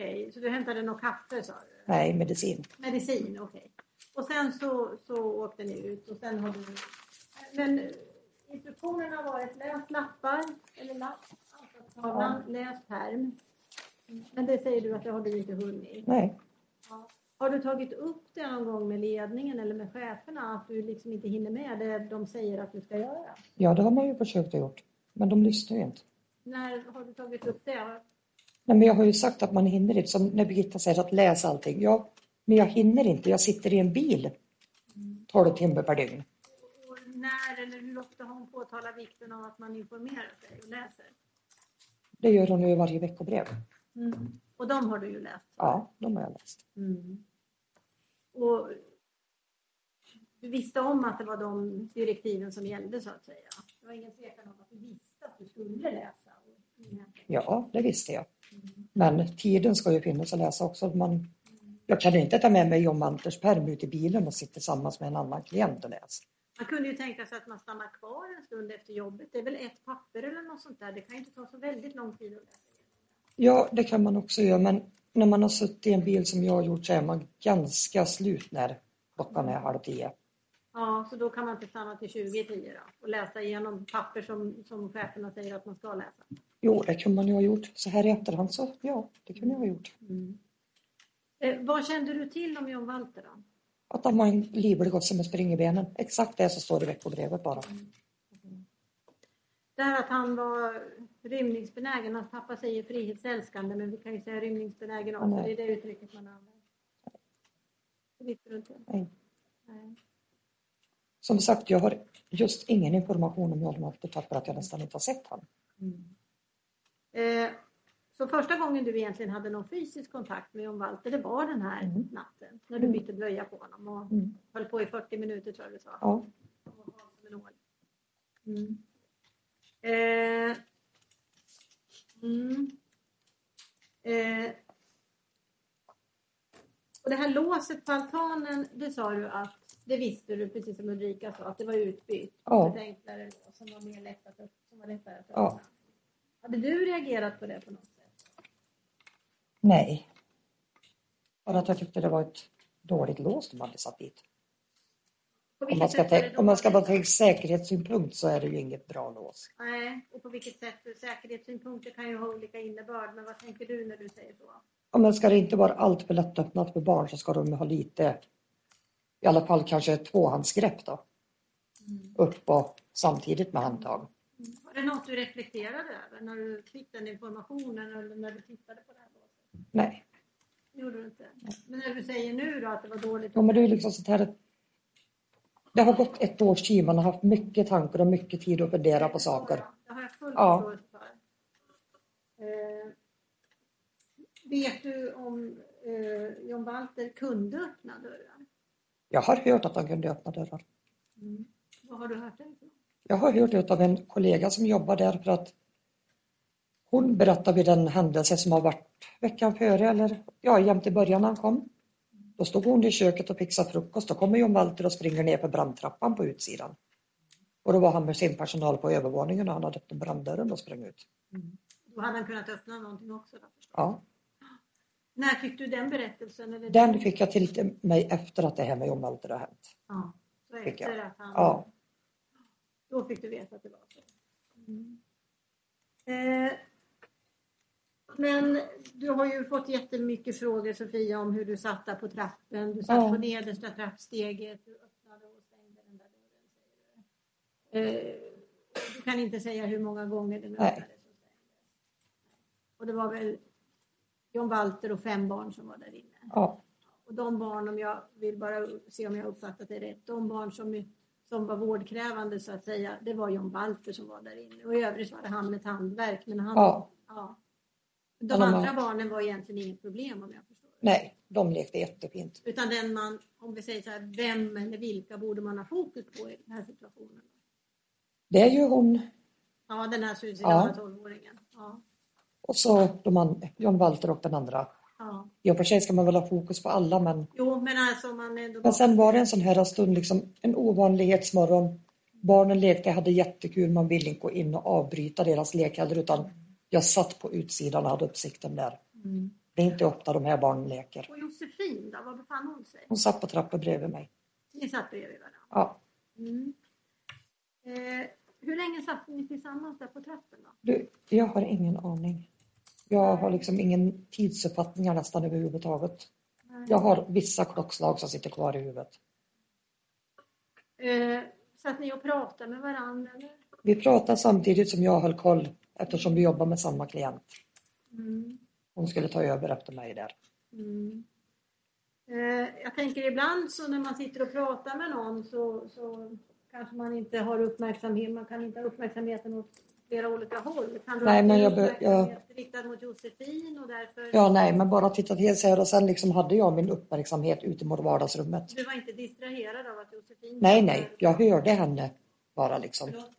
Okej, så du hämtade något kaffe sa du? Nej, medicin. Medicin, okej. Och sen så, så åkte ni ut och sen har du... Men instruktionerna har varit läs lappar, eller lapp, anslagstavlan, läs pärm. Men det säger du att det har du inte hunnit. Nej, Ja. Har du tagit upp det någon gång med ledningen eller med cheferna att du liksom inte hinner med det de säger att du ska göra? ja det har man ju försökt att gjort. Men de lyssnar ju inte. När har du tagit upp det? Nej, men jag har ju sagt att man hinner inte. Som när Birgitta säger att läsa allting. Ja, men jag hinner inte. Jag sitter i en bil 12 timmar per dygn. Och när eller hur ofta har hon påtalat vikten av att man informerar sig och läser? Det gör hon ju i varje veckobrev. Och de har du ju läst? Ja, de har jag läst. Mm. Och du visste om att det var de direktiven som gällde så att säga? Det var ingen tvekan om att du visste att du skulle läsa? Ja, det visste jag. Men tiden ska ju finnas att läsa också. Man, jag kan inte ta med mig John Manters pärm ut i bilen och sitta tillsammans med en annan klient och läsa. Man kunde ju tänka sig att man stannar kvar en stund efter jobbet. Det är väl ett papper eller något sånt där. Det kan ju inte ta så väldigt lång tid att läsa. Ja, det kan man också göra, men när man har suttit i en bil som jag har gjort så är man ganska slut när klockan är halv tio. Ja, så då kan man inte stanna till 20 i tio då och läsa igenom papper som, som cheferna säger att man ska läsa. Jo, det kunde man ju ha gjort. Så här i efterhand så, ja, det kunde jag ha gjort. Eh, vad kände du till om John Walter då? Att han var en livlig gosse med spring i benen. Exakt det som står i veckobrevet bara. Det här att han var rymningsbenägen, hans pappa säger frihetsälskande men vi kan ju säga rymningsbenägen också, nej. det är det uttrycket man använder. Det visste du inte? Nej. Nej. Som sagt, jag har just ingen information om John Walter tack för att jag nästan inte har sett honom. Eh, så första gången du egentligen hade någon fysisk kontakt med John Walter, det var den här Mm. natten när du bytte blöja på honom och Mm. höll på i 40 minuter tror jag du sa. Ja. Mm. Eh, mm. Eh, och det här låset på altanen, det sa du att det visste du, precis som Ulrika sa, att det var utbytt. Ja. Ett enklare lås som var mer lätt att, upp- som var lättare att Ja. Hade du reagerat på det på något sätt? Nej. Bara att jag tyckte det var ett dåligt lås de hade satt dit. Om man ska, tänka, om man ska bara tänka säkerhetssynpunkt så är det ju inget bra lås. Nej, och på vilket sätt? Säkerhetssynpunkter kan ju ha olika innebörd, men vad tänker du när du säger så? Ja, men ska det inte vara allt för lättöppnat för barn så ska de ha lite, i alla fall kanske ett tvåhandsgrepp då. Upp och samtidigt med handtag. Var det något du reflekterade över när du fick den informationen eller när du tittade på det här låset? Nej. Det gjorde du inte. Men när du säger nu då att det var dåligt? Ja, men det är liksom sånt här. Det har gått ett års tid, man har haft mycket tankar och mycket tid att fundera på saker. Det har jag full Ja. för. Eh, vet du om eh, John Walter kunde öppna dörrar? Jag har hört att han kunde öppna dörrar. Vad har du hört därifrån? Jag har hört det av en kollega som jobbar där för att hon berättade vid den händelse som har varit veckan före eller ja, jämt i början när han kom. Då stod hon i köket och fixade frukost. Då kommer John Walter och springer ner för brandtrappan på utsidan. Och då var han med sin personal på övervåningen och han hade öppnat branddörren och sprang ut. Då hade han kunnat öppna någonting också då förstås. Ja, När fick du den berättelsen? Eller den fick jag till mig efter att det här med John Walter har hänt. Ja, så efter att han... Ja, Då fick du veta att det var så. Eh, men du har ju fått jättemycket frågor Sofia om hur du satt där på trappen. Du satt Ja. på nedersta trappsteget. Du öppnade och stängde den där dörren. Eh, du kan inte säga hur många gånger den öppnades och. Och det var väl John Walter och fem barn som var där inne. ja, Och de barn, om jag vill bara se om jag uppfattat det rätt, de barn som, som var vårdkrävande så att säga, det var John Walter som var där inne. Och i övrigt var det han med tandvärk. Men han, Ja. ja. De har- andra barnen var egentligen inget problem om jag förstår det. nej, de lekte jättefint. Utan den man, om vi säger så här, vem eller vilka borde man ha fokus på i den här situationen? Det är ju hon Ja, den här suicidala Ja. tolvåringen. Ja. och så de an- John Walter och den andra. Ja. Och för sig ska man väl ha fokus på alla men Jo, men alltså man ändå... Men sen var det en sån här stund, liksom en ovanlighetsmorgon. Barnen lekte, hade jättekul, man ville inte gå in och avbryta deras lek heller utan jag satt på utsidan och hade uppsikten där. Mm. Det är inte ofta de här barnen leker. Och Josefin då, var befann hon sig? Hon satt på trappan bredvid mig. Ni satt bredvid varandra? Ja, Mm. Eh, hur länge satt ni tillsammans där på trappen då? du, jag har ingen aning. Jag har liksom ingen tidsuppfattningar nästan överhuvudtaget. Jag har vissa klockslag som sitter kvar i huvudet. Eh, satt ni och pratade med varandra eller? Vi pratade samtidigt som jag höll koll eftersom vi jobbar med samma klient. Mm. Hon skulle ta över efter mig där. Mm. Eh, jag tänker ibland så när man sitter och pratar med någon så, så kanske man inte har uppmärksamhet, man kan inte ha uppmärksamheten åt flera olika håll. Kan Nej, men jag be- uppmärksamhet riktad mot Josefin och därför Ja, nej, men bara titta till så här och sen liksom hade jag min uppmärksamhet ute mot vardagsrummet. du var inte distraherad av att Josefin Nej, nej, jag hörde henne bara liksom. Förlåt.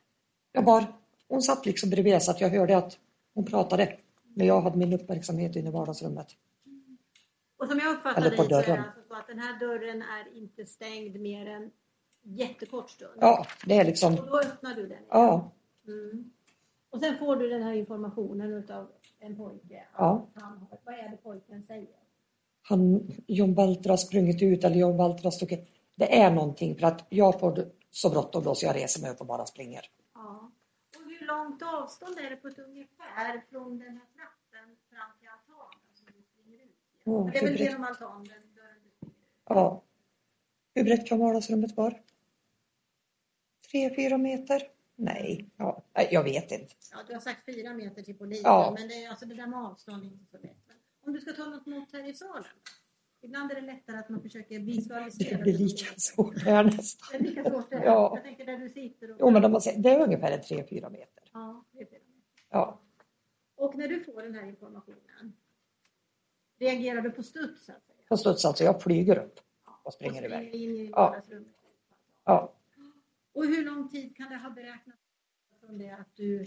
Jag bara, hon satt liksom bredvid så att jag hörde att hon pratade. Men jag hade min uppmärksamhet inne i vardagsrummet. Och som jag uppfattar dig så är det alltså så att den här dörren är inte stängd mer än jättekort stund. Ja, det är liksom, Och då öppnar du den. igen. ja, Mm. Och sen får du den här informationen utav en pojke. Ja. Han vad är det pojken säger? han, John Walter har sprungit ut eller John Walter har stuckit. Det är någonting för att jag får så bråttom då så jag reser mig upp och bara springer. Ja. Och hur långt avstånd är det på ett ungefär från den här trappen fram till altanen som du springer ut? Åh, det är väl genom altanen? Ja. Hur brett kan vardagsrummet vara? Tre, fyra meter? Nej, ja, nej, jag vet inte. Ja, du har sagt fyra meter till polisen, Ja. men det, är, alltså, det där med avstånd är inte så lätt. Om du ska ta något mått här i salen? Ibland är det lättare att man försöker visualisera. Det blir lika svårt här nästan. Det är lika svårt där. Ja. Jag tänker där du sitter. Och... Jo, men om man säger, det är ungefär en tre, fyra meter. Ja, det är meter. Ja. Och när du får den här informationen, reagerar du på studs? På studs alltså, jag flyger upp och springer Och iväg. in i Ja. Ja. Och hur lång tid kan det ha beräknats från det att du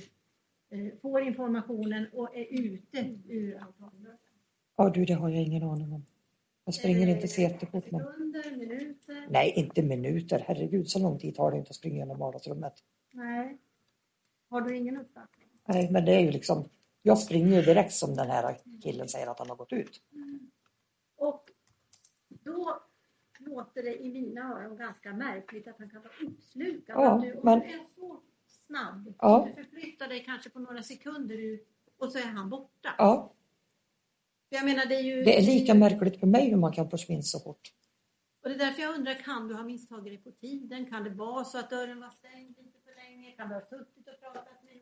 eh, får informationen och är ute ur altanen? Ja du, det har jag ingen aning om. Jag springer inte så jättefort. Men... Sekunder, minuter? Nej, inte minuter. Herregud, så lång tid tar det inte att springa genom vardagsrummet. Nej. Har du ingen uppfattning? Nej, men det är ju liksom... Jag springer ju direkt som den här killen säger att han har gått ut. Och då låter det i mina öron ganska märkligt att han kan vara uppslukad. Ja, Att du, men- du är så snabb, Ja. du förflyttar dig kanske på några sekunder ut och så är han borta. Ja, Jag menar, det är ju... det är lika märkligt för mig hur man kan försvinna så fort. Och det är därför jag undrar, kan du ha misstagit dig på tiden? Kan det vara så att dörren var stängd lite för länge? Kan du ha suttit och pratat med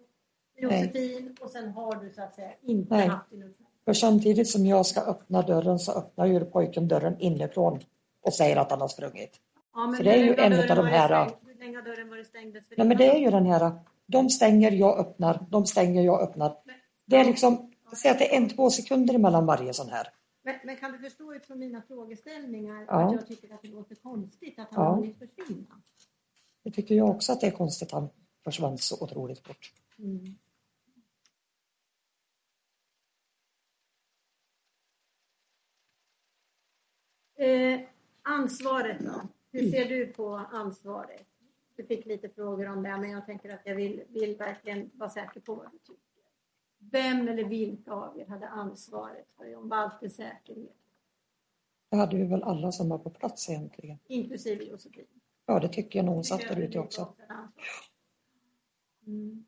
Nej. Josefin och sen har du så att säga inte Nej. haft din? För samtidigt som jag ska öppna dörren så öppnar ju pojken dörren inifrån och säger att han har sprungit. Ja, men För det är ju en dörren de här- stängd? Hur länge har dörren varit stängd Nej men det är ju den här, de stänger, jag öppnar, de stänger, jag öppnar. Det är liksom, säg att det är en, två sekunder mellan varje sån här. Men, men kan du förstå utifrån mina frågeställningar Ja. att jag tycker att det låter konstigt att han Ja. har hunnit försvinna? Det tycker jag också att det är konstigt att han försvann så otroligt fort. Mm. Eh, ansvaret då? Hur ser du på ansvaret? Du fick lite frågor om det, men jag tänker att jag vill, vill verkligen vara säker på vad du tycker. Vem eller vilka av er hade ansvaret för John Walters säkerhet, Det hade vi väl alla som var på plats egentligen. inklusive Josefin? Ja, det tycker jag nog hon satt där ute också. Mm.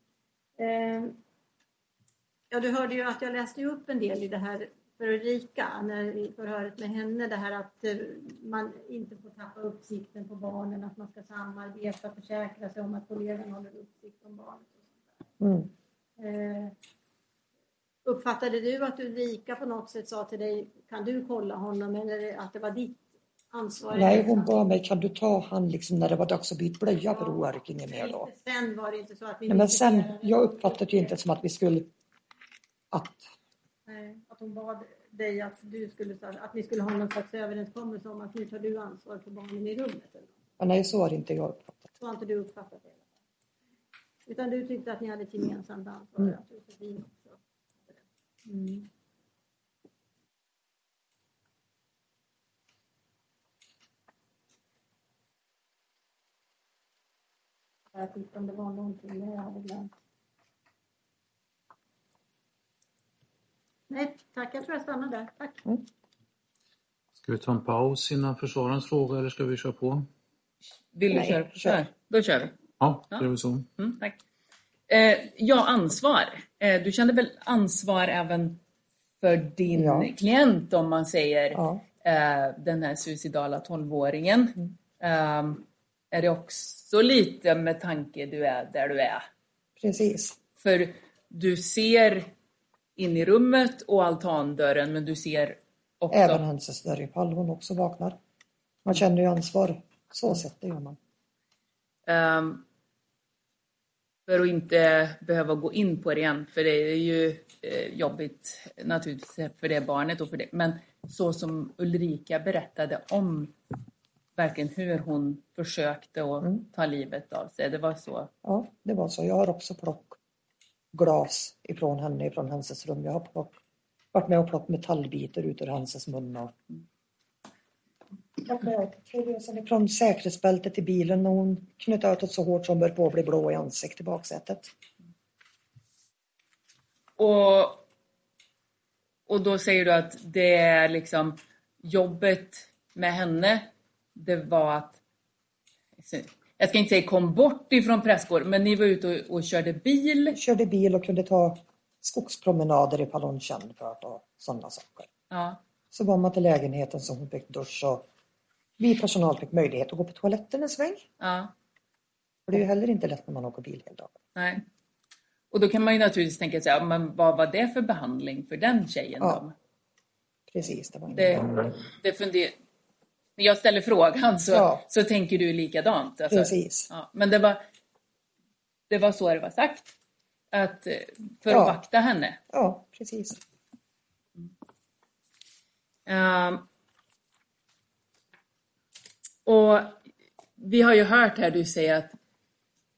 Eh, ja, du hörde ju att jag läste upp en del i det här för Ulrika, när vi förhöret med henne, det här att eh, man inte får tappa uppsikten på barnen, att man ska samarbeta, försäkra sig om att kollegan håller uppsikt om barnet. Och Mm. Eh, uppfattade du att Ulrika på något sätt sa till dig, kan du kolla honom, eller att det var ditt ansvar? Nej, hon bad mig, kan du ta han liksom när det var dags att byta blöja för Oa orkar inget mer då. Sen var det inte så att vi Nej, men sen, jag uppfattade ju inte som att vi skulle, att, att hon bad dig att, du skulle, att ni skulle ha någon slags överenskommelse om att nu tar du ansvar för barnen i rummet. Eller? nej så har inte jag uppfattat. Så har inte du uppfattat det. Utan du tyckte att ni hade ett gemensamt ansvar. Mm. Att Josefin också det. Mm. Jag tittade om det var någonting jag hade glömt. Nej, tack. Jag tror jag stannar där. Tack. Ska vi ta en paus innan försvararens fråga eller ska vi köra på? Vill du Nej, köra? kör. Då kör vi. Ja, Ja. det är väl så. Mm, tack. Eh, ja, ansvar. Eh, du kände väl ansvar även för din Ja. klient om man säger Ja, eh, den här suicidala tonåringen. Mm. Eh, är det också lite med tanke du är där du är? precis. För du ser in i rummet och altandörren men du ser också... Även hennes ifall hon också vaknar. Man känner ju ansvar. Så sett det gör man. Ehm, för att inte behöva gå in på det igen, för det är ju eh, jobbigt naturligtvis för det barnet och för det. Men så som Ulrika berättade om verkligen hur hon försökte att Mm. ta livet av sig. Det var så. Ja, det var så. Jag har också plock glas ifrån henne, ifrån hennes rum. Jag har plock, varit med och plockat metallbitar ut ur hennes mun. Och... Jag med från säkerhetsbältet i bilen och hon knöt åt det så hårt som bör på att bli blå i ansiktet i baksätet. Och, och då säger du att det är liksom jobbet med henne, det var att jag ska inte säga kom bort ifrån prästgården, men ni var ute och, och körde bil. Körde bil och kunde ta skogspromenader för det och sådana saker. Ja. Så var man till lägenheten så hon fick dusch och vi personal fick möjlighet att gå på toaletten en sväng. Ja, För det är ju heller inte lätt när man åker bil hela dagen. nej. Och då kan man ju naturligtvis tänka sig, ja, men vad var det för behandling för den tjejen Ja. då? Precis, det var ingen Det, det funder... När jag ställer frågan så, Ja. så tänker du likadant. Alltså, Precis. Ja, men det var, det var så det var sagt. Att, eh, för Ja. att vakta henne. Ja, precis. Ehm, och vi har ju hört här du säger att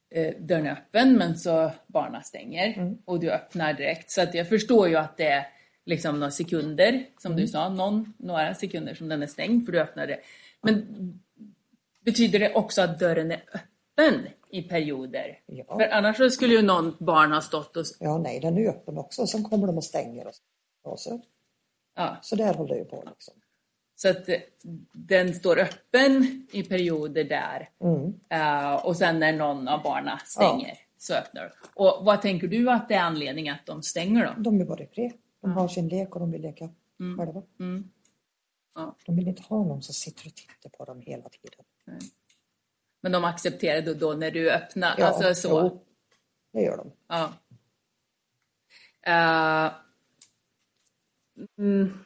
eh, dörren är öppen men så barna stänger Mm. och du öppnar direkt. Så att jag förstår ju att det liksom några sekunder, som Mm. du sa, någon, några sekunder som den är stängd för du öppnade. Men betyder det också att dörren är öppen i perioder? Ja. För annars skulle ju någon barn ha stått och... Ja, nej, den är öppen också. Sen kommer de och stänger. Och så. Ja, så där håller det ju på. Liksom. så att eh, den står öppen i perioder där. Mm. Eh, och sen när någon av barnen stänger så öppnar du. Och vad tänker du att det är anledningen att de stänger då? De är bara i fred. De har sin lek och de vill leka själva. Mm. Ja. De vill inte ha någon som sitter och tittar på dem hela tiden. Men de accepterar då, då när du öppnar? Ja, alltså så? jo. Det gör de. Ja. Eh, mm.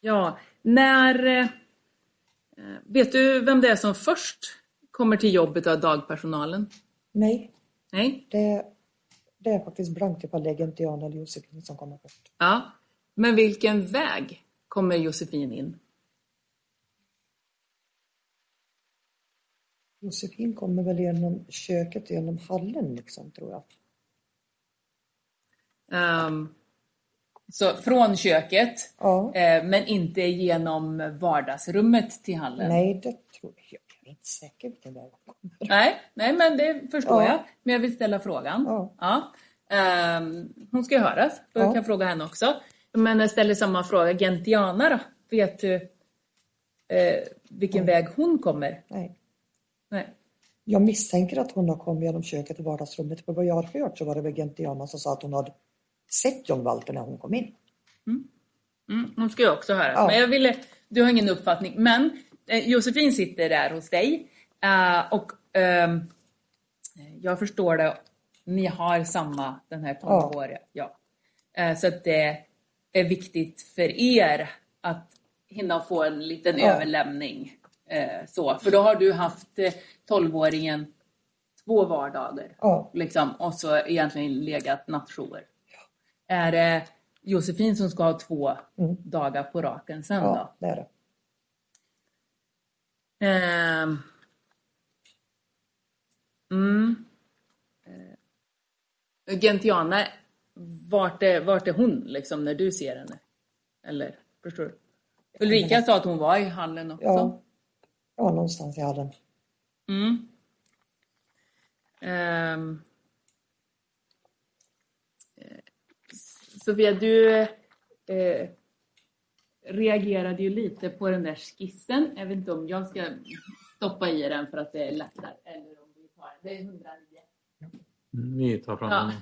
Ja, när... eh, vet du vem det är som först kommer till jobbet av dagpersonalen? Nej, Nej? det, det är faktiskt det är Gentiana eller Josefin som kommer först. Ja. Men vilken väg kommer Josefin in? Josefin kommer väl genom köket, genom hallen liksom, tror jag. Ehm, så från köket, Ja. eh, men inte genom vardagsrummet till hallen? Nej, det tror jag. Är inte säker vilken väg hon kommer. Nej, nej men det förstår Ja. jag. Men jag vill ställa frågan. Ja. Ehm, hon ska ju höras, så jag Ja. kan fråga henne också. Men jag ställer samma fråga. Gentiana då? Vet du eh, vilken väg hon kommer? Nej. Nej. Jag misstänker att hon har kommit genom köket och vardagsrummet. För vad jag har hört så var det väl Gentiana som sa att hon hade sett John Walter när hon kom in. Mm, hon ska ju också höras. Ja. Men jag ville, du har ingen uppfattning. Men Josefin sitter där hos dig. eh, och ehm, jag förstår det. Ni har samma, den här 12-åriga. Ja. Eh, så att det är viktigt för er att hinna få en liten Ja. överlämning. Eh, så. För då har du haft eh, 12-åringen två vardagar. Ja. Liksom, och så egentligen legat nattjour. Är det Josefin som ska ha två Mm. dagar på raken sen Ja, det är det. Ehm. Mm. Eh, Gentiana, vart är, vart är hon liksom när du ser henne? Eller, förstår du? Ulrika sa att hon var i hallen också. Ja. Ja, någonstans i hallen. Mm. Eh, Sofia, du eh, reagerade ju lite på den där skissen. Jag vet inte om jag ska stoppa i den för att det är lättare. Eller om vi tar den. Det är 109. Ni tar fram Ja. den.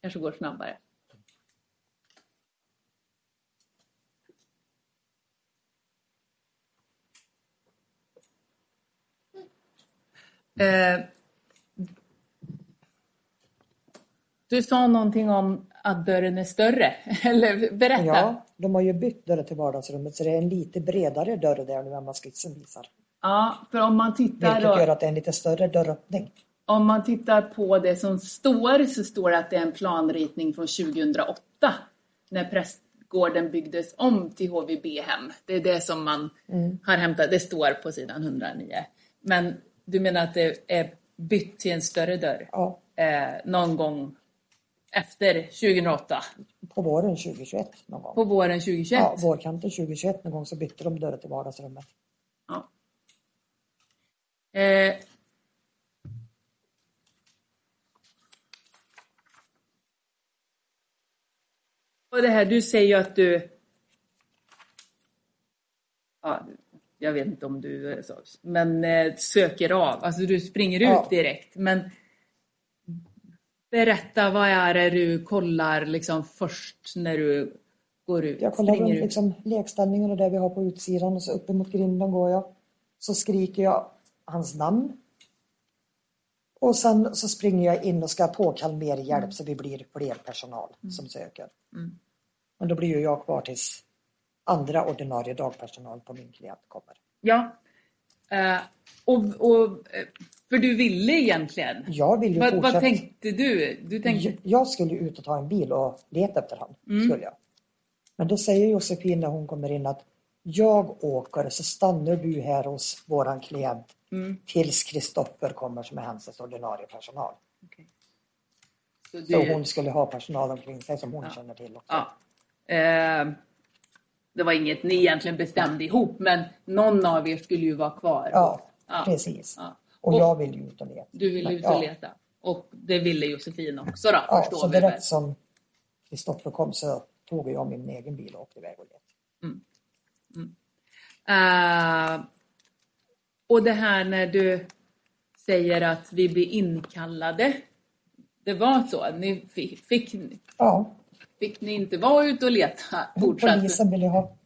Kanske går snabbare. Eh, du sa någonting om att dörren är större. Eller berätta. Ja, de har ju bytt dörr till vardagsrummet så det är en lite bredare dörr där nu än vad skissen visar. Ja, för om man tittar Vilket gör att det är en lite större dörröppning. om man tittar på det som står så står det att det är en planritning från 2008 när prästgården byggdes om till HVB-hem. Det är det som man har hämtat, det står på sidan 109. Men du menar att det är bytt till en större dörr Ja, eh, någon gång efter 2008, på våren 2021 någon gång. på våren 2021? Ja, vårkanten 2021 någon gång så bytte de dörr till vardagsrummet. Ja. Eh. Och det här, du säger ju att du... Ja, jag vet inte om du men eh, söker av, alltså du springer ut Ja. direkt. Men berätta, vad är det du kollar liksom först när du går ut? Jag kollar runt liksom lekställningen och det vi har på utsidan och så uppemot grinden går jag. Så skriker jag hans namn. Och sen så springer jag in och ska påkalla mer hjälp så vi blir fler personal som söker. Mm. Men då blir ju jag kvar tills andra ordinarie dagpersonal på min klient kommer. Ja. Eh, och, och, eh, för du ville egentligen. Jag vill ju Vad, fortsätta. vad tänkte du? Du tänkte... Jag- Jag skulle ut och ta en bil och leta efter honom. Skulle jag. Men då säger Josefin när hon kommer in att jag åker så stannar du här hos våran klient tills Kristoffer kommer som är hans ordinarie personal. Okej. Så, Så du, hon skulle ha personal omkring sig som hon Ja. känner till också. ja. Eh, det var inget ni egentligen bestämde ihop, men någon av er skulle ju vara kvar. Ja, Ja. precis. Ja. Och, Och- jag vill ju ut och leta. Du ville ut och leta. Och det ville Josefin också då, Ja, förstår så vi direkt som Kristoffer kom så tog jag min egen bil och åkte iväg och letade. Eh, och det här när du säger att vi blir inkallade. Det var så? Ni fick, fick, Ja, fick ni inte vara ute och leta fortsatt? polisen ville ha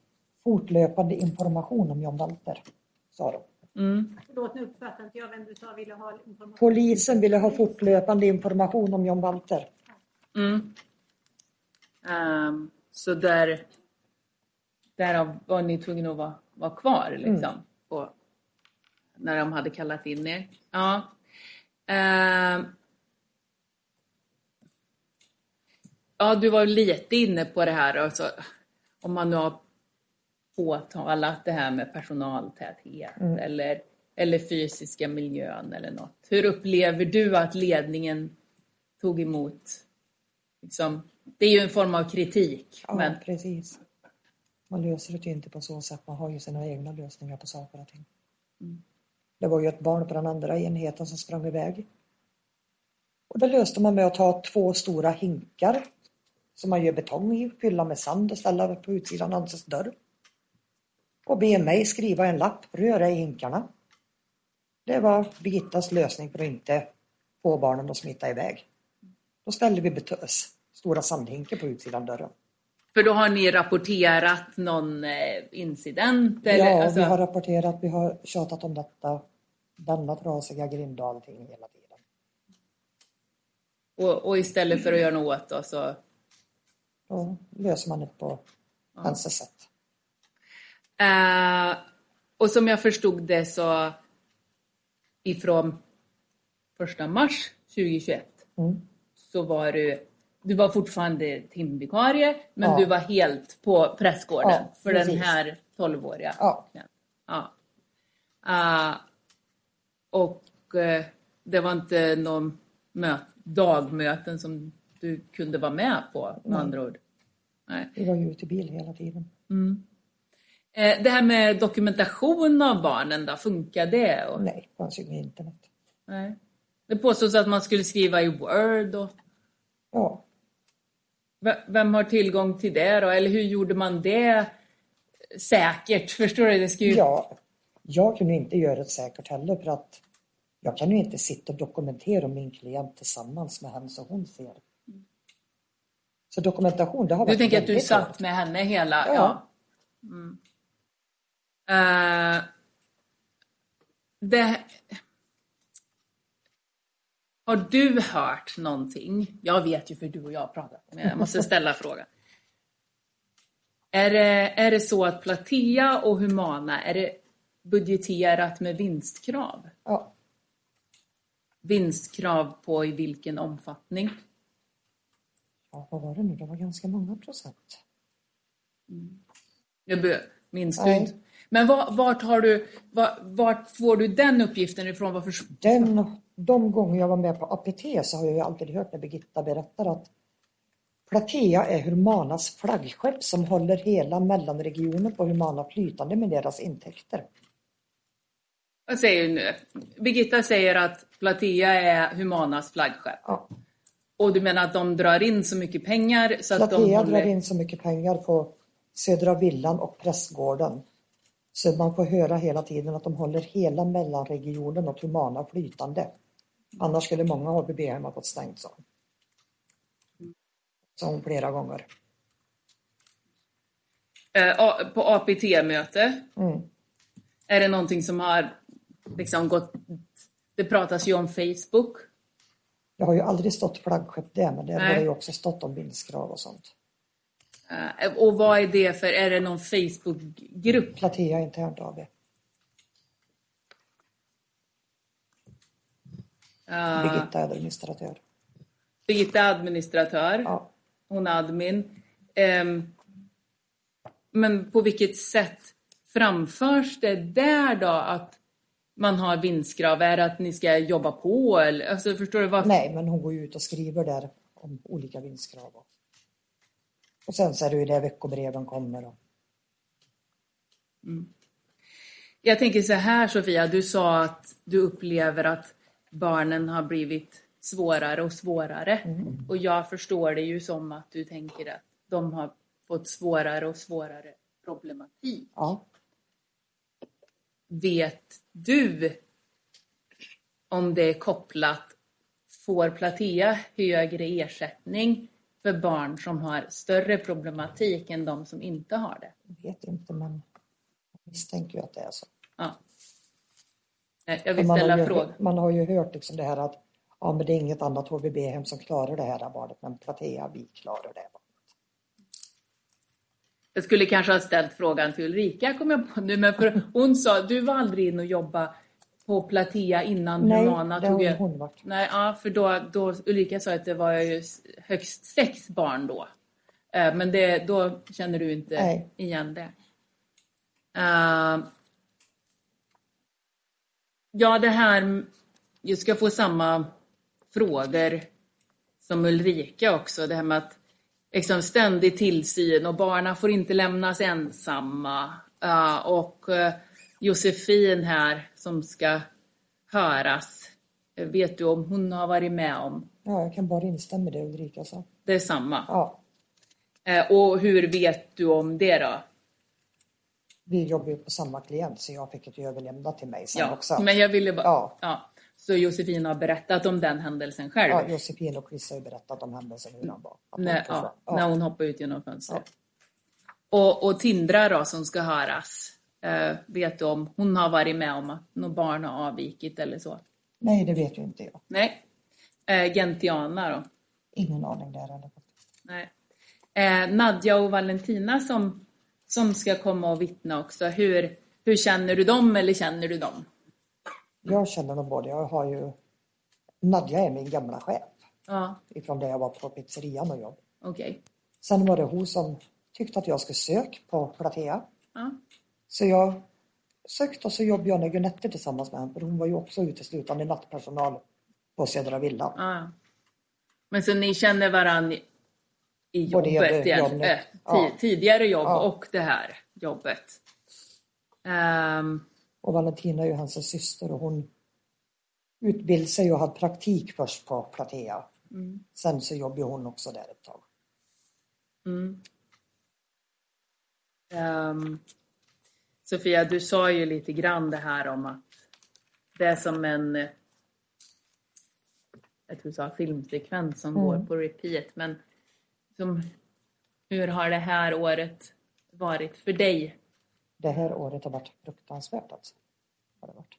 fortlöpande information om John Walter, sa de. Mm. Förlåt, nu uppfattade inte jag vem du sa ville ha information. Polisen ville ha fortlöpande information om John Walter. Mm. Ehm, så där, därav var ni tvungna att vara, vara kvar liksom. På, när de hade kallat in er. Ja. Ehm. Ja, du var lite inne på det här. Alltså, om man nu har påtalat det här med personaltäthet eller, eller fysiska miljön eller något. Hur upplever du att ledningen tog emot liksom, det är ju en form av kritik. Ja, men, precis. Man löser det ju inte på så sätt. Man har ju sina egna lösningar på saker och ting. Det var ju ett barn på den andra enheten som sprang iväg. Och det löste man med att ta två stora hinkar som man gör betong i, fylla med sand och ställa på utsidan av hans dörr. Och be mig skriva en lapp, röra i hinkarna. Det var Birgittas lösning för att inte få barnen att smita iväg. Då ställde vi betös, stora sandhinkar på utsidan dörren. för då har ni rapporterat någon eh, incident? Eller, ja, alltså, vi har rapporterat, vi har tjatat om detta, denna trasiga grind och allting hela tiden. och, och istället för att göra något åt då, så... Då löser man det på hans sätt. Eh, och som jag förstod det så ifrån första mars 2021 Mm. så var du, du var fortfarande timvikarie men Ja. du var helt på prästgården Ja, för den precis. här 12-åriga. Ja. Ja. Eh, och eh, det var inte någon mö- dagmöten som du kunde vara med på med andra ord? Nej. Vi var ju ute i bil hela tiden. Eh, Det här med dokumentation av barnen då, funkar det? Och, Nej, det fanns ju inget internet. nej. Det påstås att man skulle skriva i Word. Och, Ja, v- vem har tillgång till det då? Eller hur gjorde man det säkert? Förstår du? Det ska ju... ja, jag kunde inte göra det säkert heller för att jag kan ju inte sitta och dokumentera min klient tillsammans med henne så hon ser. Så dokumentation, det har Du varit tänker att du satt med henne hela... Ja. Ja. Mm. Eh, det... Har du hört någonting? Jag vet ju för du och jag har pratat, men jag måste ställa frågan. Är det, är det så att Platea och Humana, är det budgeterat med vinstkrav? Ja, Vinstkrav på i vilken omfattning? Ja, vad var det nu? Det var ganska många procent. Det be- minns du inte. Men var, vart, har du, var, vart får du den uppgiften ifrån? Varför, Den, de gånger jag var med på APT så har jag ju alltid hört när Birgitta berättar att Platea är Humanas flaggskepp som håller hela mellanregionen på Humana flytande med deras intäkter. Vad säger du nu? Birgitta säger att Platea är Humanas flaggskepp. Ja, Och du menar att de drar in så mycket pengar så att de Platea håller... drar in så mycket pengar på Södra Villan och Prästgården. Så man får höra hela tiden att de håller hela mellanregionen och Humana flytande. Annars skulle många HVB-hem ha fått stängt, sa hon. Flera gånger. Eh, på APT-möte, Mm. är det någonting som har liksom gått... Det pratas ju om Facebook. Det har ju aldrig stått flaggskepp där, men det har ju också stått om vinstkrav och sånt. Eh, Och vad är det för... Är det någon Facebook-grupp? Platea internt AB. Eh, Birgitta är administratör. Birgitta är administratör. Ja. Hon är admin. Ehm, men på vilket sätt framförs det där då att man har vinstkrav? Är det att ni ska jobba på? Eller, alltså, förstår du varför? Nej, men hon går ut och skriver där om olika vinstkrav. Och, sen så är det ju det veckobreven kommer. Och, Jag tänker så här Sofia, du sa att du upplever att barnen har blivit svårare och svårare. Och jag förstår det ju som att du tänker att de har fått svårare och svårare problematik. ja, Vet du om det är kopplat, får Platea högre ersättning för barn som har större problematik än de som inte har det? jag vet inte men jag misstänker ju att det är så. Ja. Jag vill man, ställa har en ju, fråga. man har ju hört liksom det här att ja, men det är inget annat HVB-hem som klarar det här barnet men Platea, vi klarar det. Jag skulle kanske ha ställt frågan till Ulrika, kom jag på nu, men för hon sa, du var aldrig in och jobba på Platea innan Nej, Humana tog har över. hon varit. Nej, ja, för då, då Ulrika sa att det var ju högst sex barn då. Eh, Men det, då känner du inte Nej. igen det. Eh, ja, det här, jag ska få samma frågor som Ulrika också. Det här med att liksom ständig tillsyn och barnen får inte lämnas ensamma. Eh, och eh, Josefin här som ska höras. Vet du om hon har varit med om Ja, jag kan bara instämma i det Ulrika sa. det är samma? Ja, Eh, Och hur vet du om det då? vi jobbar ju på samma klient så jag fick ett överlämnat till mig sen Ja, också. men jag ville bara... Ja. Ja. Så Josefin har berättat om den händelsen själv? Ja, Josefin och Chris har ju berättat om händelsen hur han var. När, försvann. ja, när hon hoppade ut genom fönstret. Och, och Tindra då som ska höras. Eh, vet du om hon har varit med om att något barn har avvikit eller så? Nej, det vet ju inte jag. Nej. Eh, Gentiana då? Ingen aning där eller. Nej. Eh, Nadja och Valentina som, som ska komma och vittna också. Hur, hur känner du dem eller känner du dem? Jag känner nog både. Jag har ju... Nadja är min gamla chef Ja, ifrån där jag var på pizzerian och jobb. okej. Sen var det hon som tyckte att jag skulle söka på Platea. Ja. Så jag sökte och så jobbade jag när Gunette tillsammans med henne. För hon var ju också uteslutande nattpersonal på Södra Villan. Ja. Men så ni känner varann i, jobbet, jobb- igen, ja. tidigare jobb och det här jobbet. Ehm, Och Valentina är ju hans syster och hon utbildade sig och hade praktik först på Platea. Mm. Sen så jobbade hon också där ett tag. mm. Ehm, Sofia, du sa ju lite grann det här om att det är som en jag tror du sa filmsekvens som Mm. går på repeat, men som, hur har det här året varit för dig? Det här året har varit fruktansvärt alltså. Har det, varit.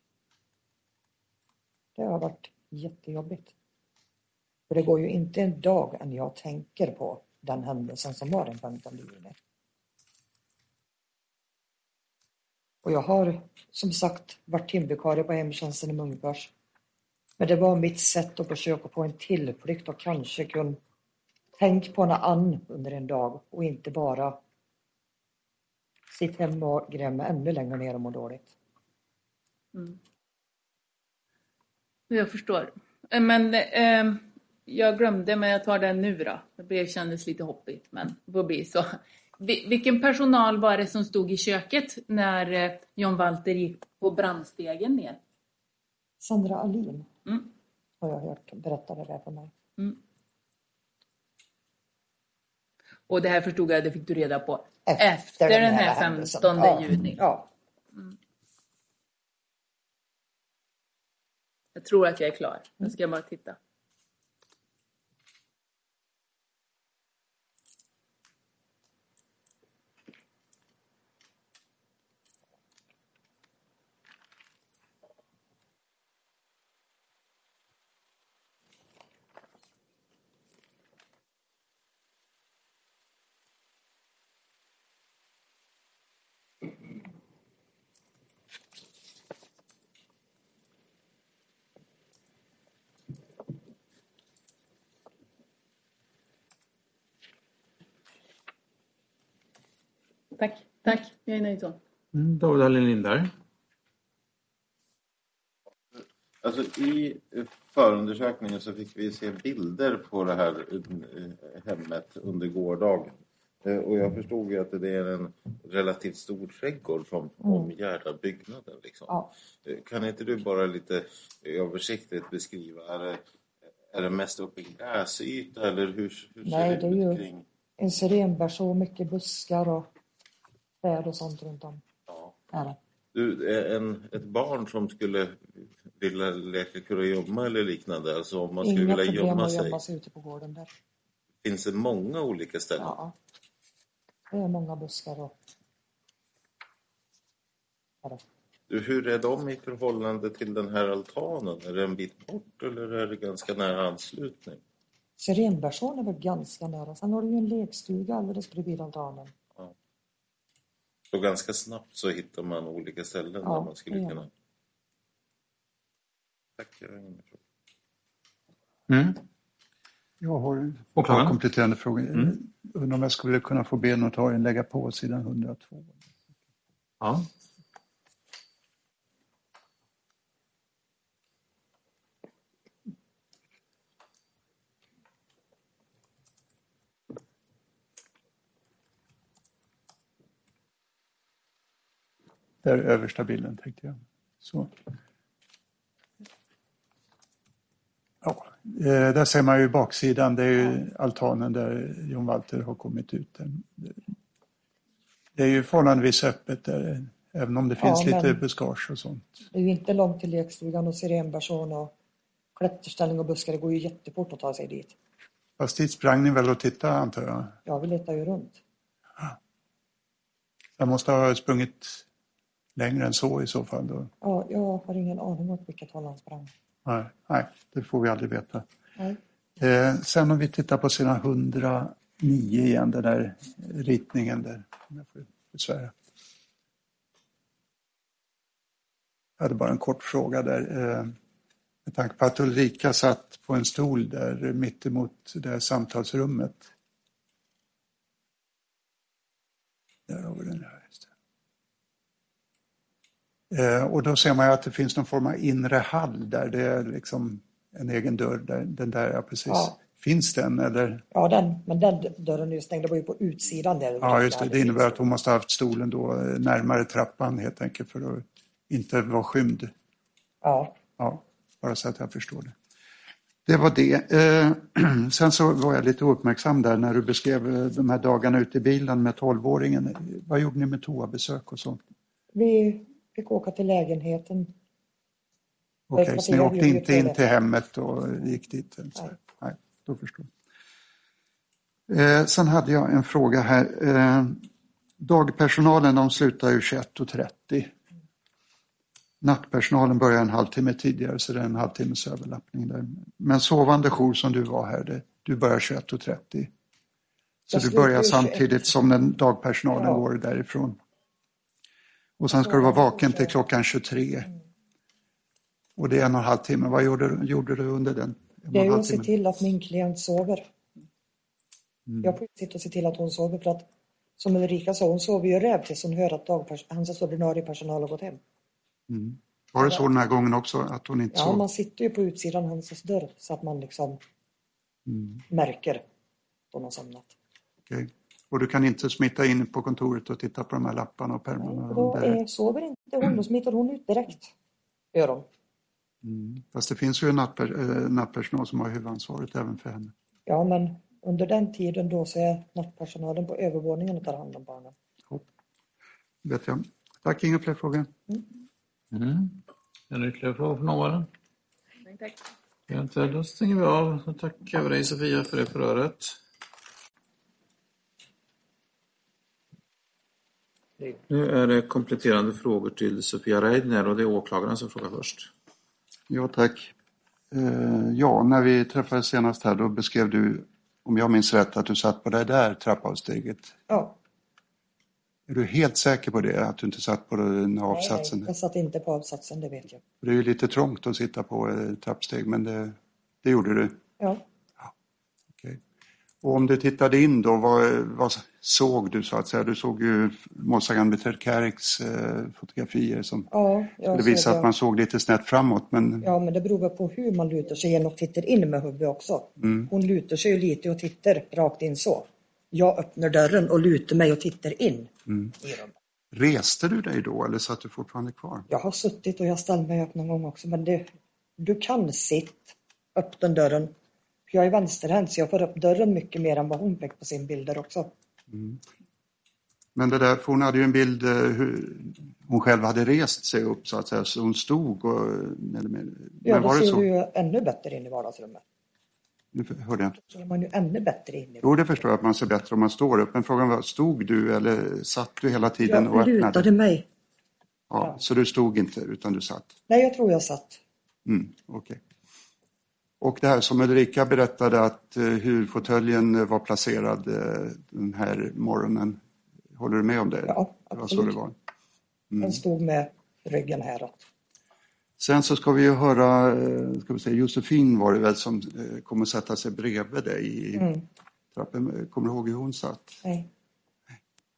det har varit jättejobbigt. För det går ju inte en dag än jag tänker på den händelsen som var den 15 juni. Och jag har som sagt varit timvikarie på hemtjänsten i Munkfors. Men det var mitt sätt att försöka få en tillflykt och kanske kunna tänka på något annat under en dag och inte bara sitta hemma och gräma ännu längre ner och må dåligt. Jag förstår. Men eh, jag glömde, men jag tar den nu då. Det kändes lite hoppigt, men får bli så. Vi- Vilken personal var det som stod i köket när eh, John Walter gick på brandstegen ner? Sandra Alin Mm. har jag hört berätta det där för mig. Och det här förstod jag, det fick du reda på Efter efter, den den här här 15 händelsen. Ja. juni. Ja, Jag tror att jag är klar. Nu ska jag bara titta. Tack, är nöjd så. Mm, David Hallin Lindberg. Alltså, I förundersökningen så fick vi se bilder på det här eh, hemmet under gårdagen. Eh, Och jag förstod ju att det är en relativt stor trädgård som omgärdar byggnaden. Liksom. Ja. Eh, Kan inte du bara lite översiktligt beskriva? Är det, är det mest uppe i gräsyta eller hur, hur ser Nej, det det är ut ju- kring? En syrenbärs mycket buskar och träd och sånt runt om. Ja. Är det. Du, en, ett barn som skulle vilja leka kurragömma eller liknande, alltså om man skulle Inga vilja problem gömma att sig, gömma sig ute på gården där. finns det många olika ställen? Ja. Det är många buskar och... Är det. Du, hur är de i förhållande till den här altanen? Är det en bit bort eller är det ganska nära anslutning? Syrenbärsån är väl ganska nära. Sen har du ju en lekstuga alldeles bredvid altanen. Så ganska snabbt så hittar man olika ställen Ja, där man skulle kunna... Tack, jag har ingen fråga. Mm. Jag har ett Åklagaren? kompletterande frågor. Mm. Undrar om jag skulle kunna få be notarien lägga på sidan 102. Ja. Där översta bilden tänkte jag. Så. Ja, eh, där ser man ju baksidan, det är ju altanen där John Walter har kommit ut. Det är ju förhållandevis öppet där, även om det Ja, finns lite men- buskage och sånt. Det är ju inte långt till lekstugan och syrenbärsån och klätterställning och buskar. Det går ju jättefort att ta sig dit. Fast dit sprang ni väl och tittade antar jag? Ja, vi letar ju runt. Jag måste ha sprungit längre än så i så fall. Då. Ja, jag har ingen aning åt vilket håll han sprang. Nej, nej, det får vi aldrig veta. Eh, sen om vi tittar på sidan 109 igen, den där ritningen där. Jag får besvära. Jag hade bara en kort fråga där. Eh, med tanke på att Ulrika satt på en stol där mittemot det här samtalsrummet. Där har vi den här. Eh, och då ser man att det finns någon form av inre hall där. Det är liksom en egen dörr. Där, den där, ja precis. Ja. Finns den eller? Ja, den, men den dörren är ju stängd. Det var ju på utsidan där. Ja, just det. Det innebär att hon måste ha haft stolen då eh, närmare trappan helt enkelt för att inte vara skymd. Ja, Ja, bara så att jag förstår det. Det var det. Eh, sen så var jag lite uppmärksam där när du beskrev de här dagarna ute i bilen med 12-åringen. Vad gjorde ni med toabesök och sånt? vi fick åka till lägenheten. Okej, kvarter så ni åkte inte in till hemmet och gick dit? Nej. Nej, då förstår. Eh, sen hade jag en fråga här. Eh, dagpersonalen de slutar ju 21.30. Nattpersonalen börjar en halvtimme tidigare så det är en halvtimmes överlappning där. Men sovande jour som du var här, det, du börjar 21.30. Så Jag du börjar ju 21. samtidigt som den dagpersonalen Ja. går därifrån. Och sen ska du vara vaken till klockan 23. Och det är en och en halv timme. Vad gjorde, du- gjorde du under den? Det och är att se till att min klient sover. Mm. Jag får sitta och se till att hon sover för att som Ulrika sa, hon sover ju räv tills hon hör att dagpers- hans ordinarie personal har gått hem. Mm. Var det så den här gången också, att hon inte Ja, sov? man sitter ju på utsidan hans dörr så att man liksom Mm. märker att hon har somnat. Okej. Och du kan inte smita in på kontoret och titta på de här lapparna och pärmarna? Och då är, sover inte hon, då smiter hon ut direkt. Gör hon. Mm. Fast det finns ju en nattper, eh, nattpersonal som har huvudansvaret även för henne. Ja, men under den tiden då så är nattpersonalen på övervåningen och tar hand om barnen. Vet jag. Tack, inga fler frågor. Mm. Är det ytterligare frågor från någon? Tack, tack. Inte, då stänger vi av. Så tackar vi dig Sofia för det förhöret. Nu är det kompletterande frågor till Sofia Reidner och det är åklagaren som frågar först. Ja, tack. Eh, ja, när vi träffades senast här då beskrev du, om jag minns rätt, att du satt på det där trappavsteget. Ja, Är du helt säker på det, att du inte satt på den avsatsen? nej, jag satt inte på avsatsen, det vet jag. Det är ju lite trångt att sitta på eh, trappsteg, men det, det gjorde du. Ja. Och om du tittade in då, vad, vad såg du så att säga? Du såg ju målsäganden Beterkäreks eh, fotografier som Ja, skulle visa att man såg lite snett framåt. Men Ja, men det beror på hur man lutar sig in och tittar in med huvudet också. Mm. Hon lutar sig ju lite och tittar rakt in så. Jag öppnar dörren och lutar mig och tittar in Mm. i reste du dig då eller satt du fortfarande kvar? Jag har suttit och jag ställde mig upp någon gång också, men det, du kan sitta, öppna dörren. Jag är vänsterhänt så jag får upp dörren mycket mer än vad hon fick på sin bilder också. Men det där, för hon hade ju en bild eh, hur hon själv hade rest sig upp så att säga, så hon stod och... Eller, men Ja, men då var det ser så? du ju ännu bättre in i vardagsrummet. Nu hörde jag inte. Då ser man ju ännu bättre in i Jo, det förstår jag att man ser bättre om man står upp. Men frågan var, stod du eller satt du hela tiden och Jag lutade öppnade? mig. Ja, så du stod inte utan du satt? Nej, jag tror jag satt. Mm, okej. Och det här som Ulrika berättade att eh, hur fåtöljen var placerad eh, den här morgonen. Håller du med om det? Ja, Det var så absolut. det var. Den stod med ryggen häråt. Sen så ska vi ju höra, eh, ska vi säga, Josefin var det väl som eh, kommer sätta sig bredvid dig i Mm. trappen. Kommer du ihåg hur hon satt? Nej.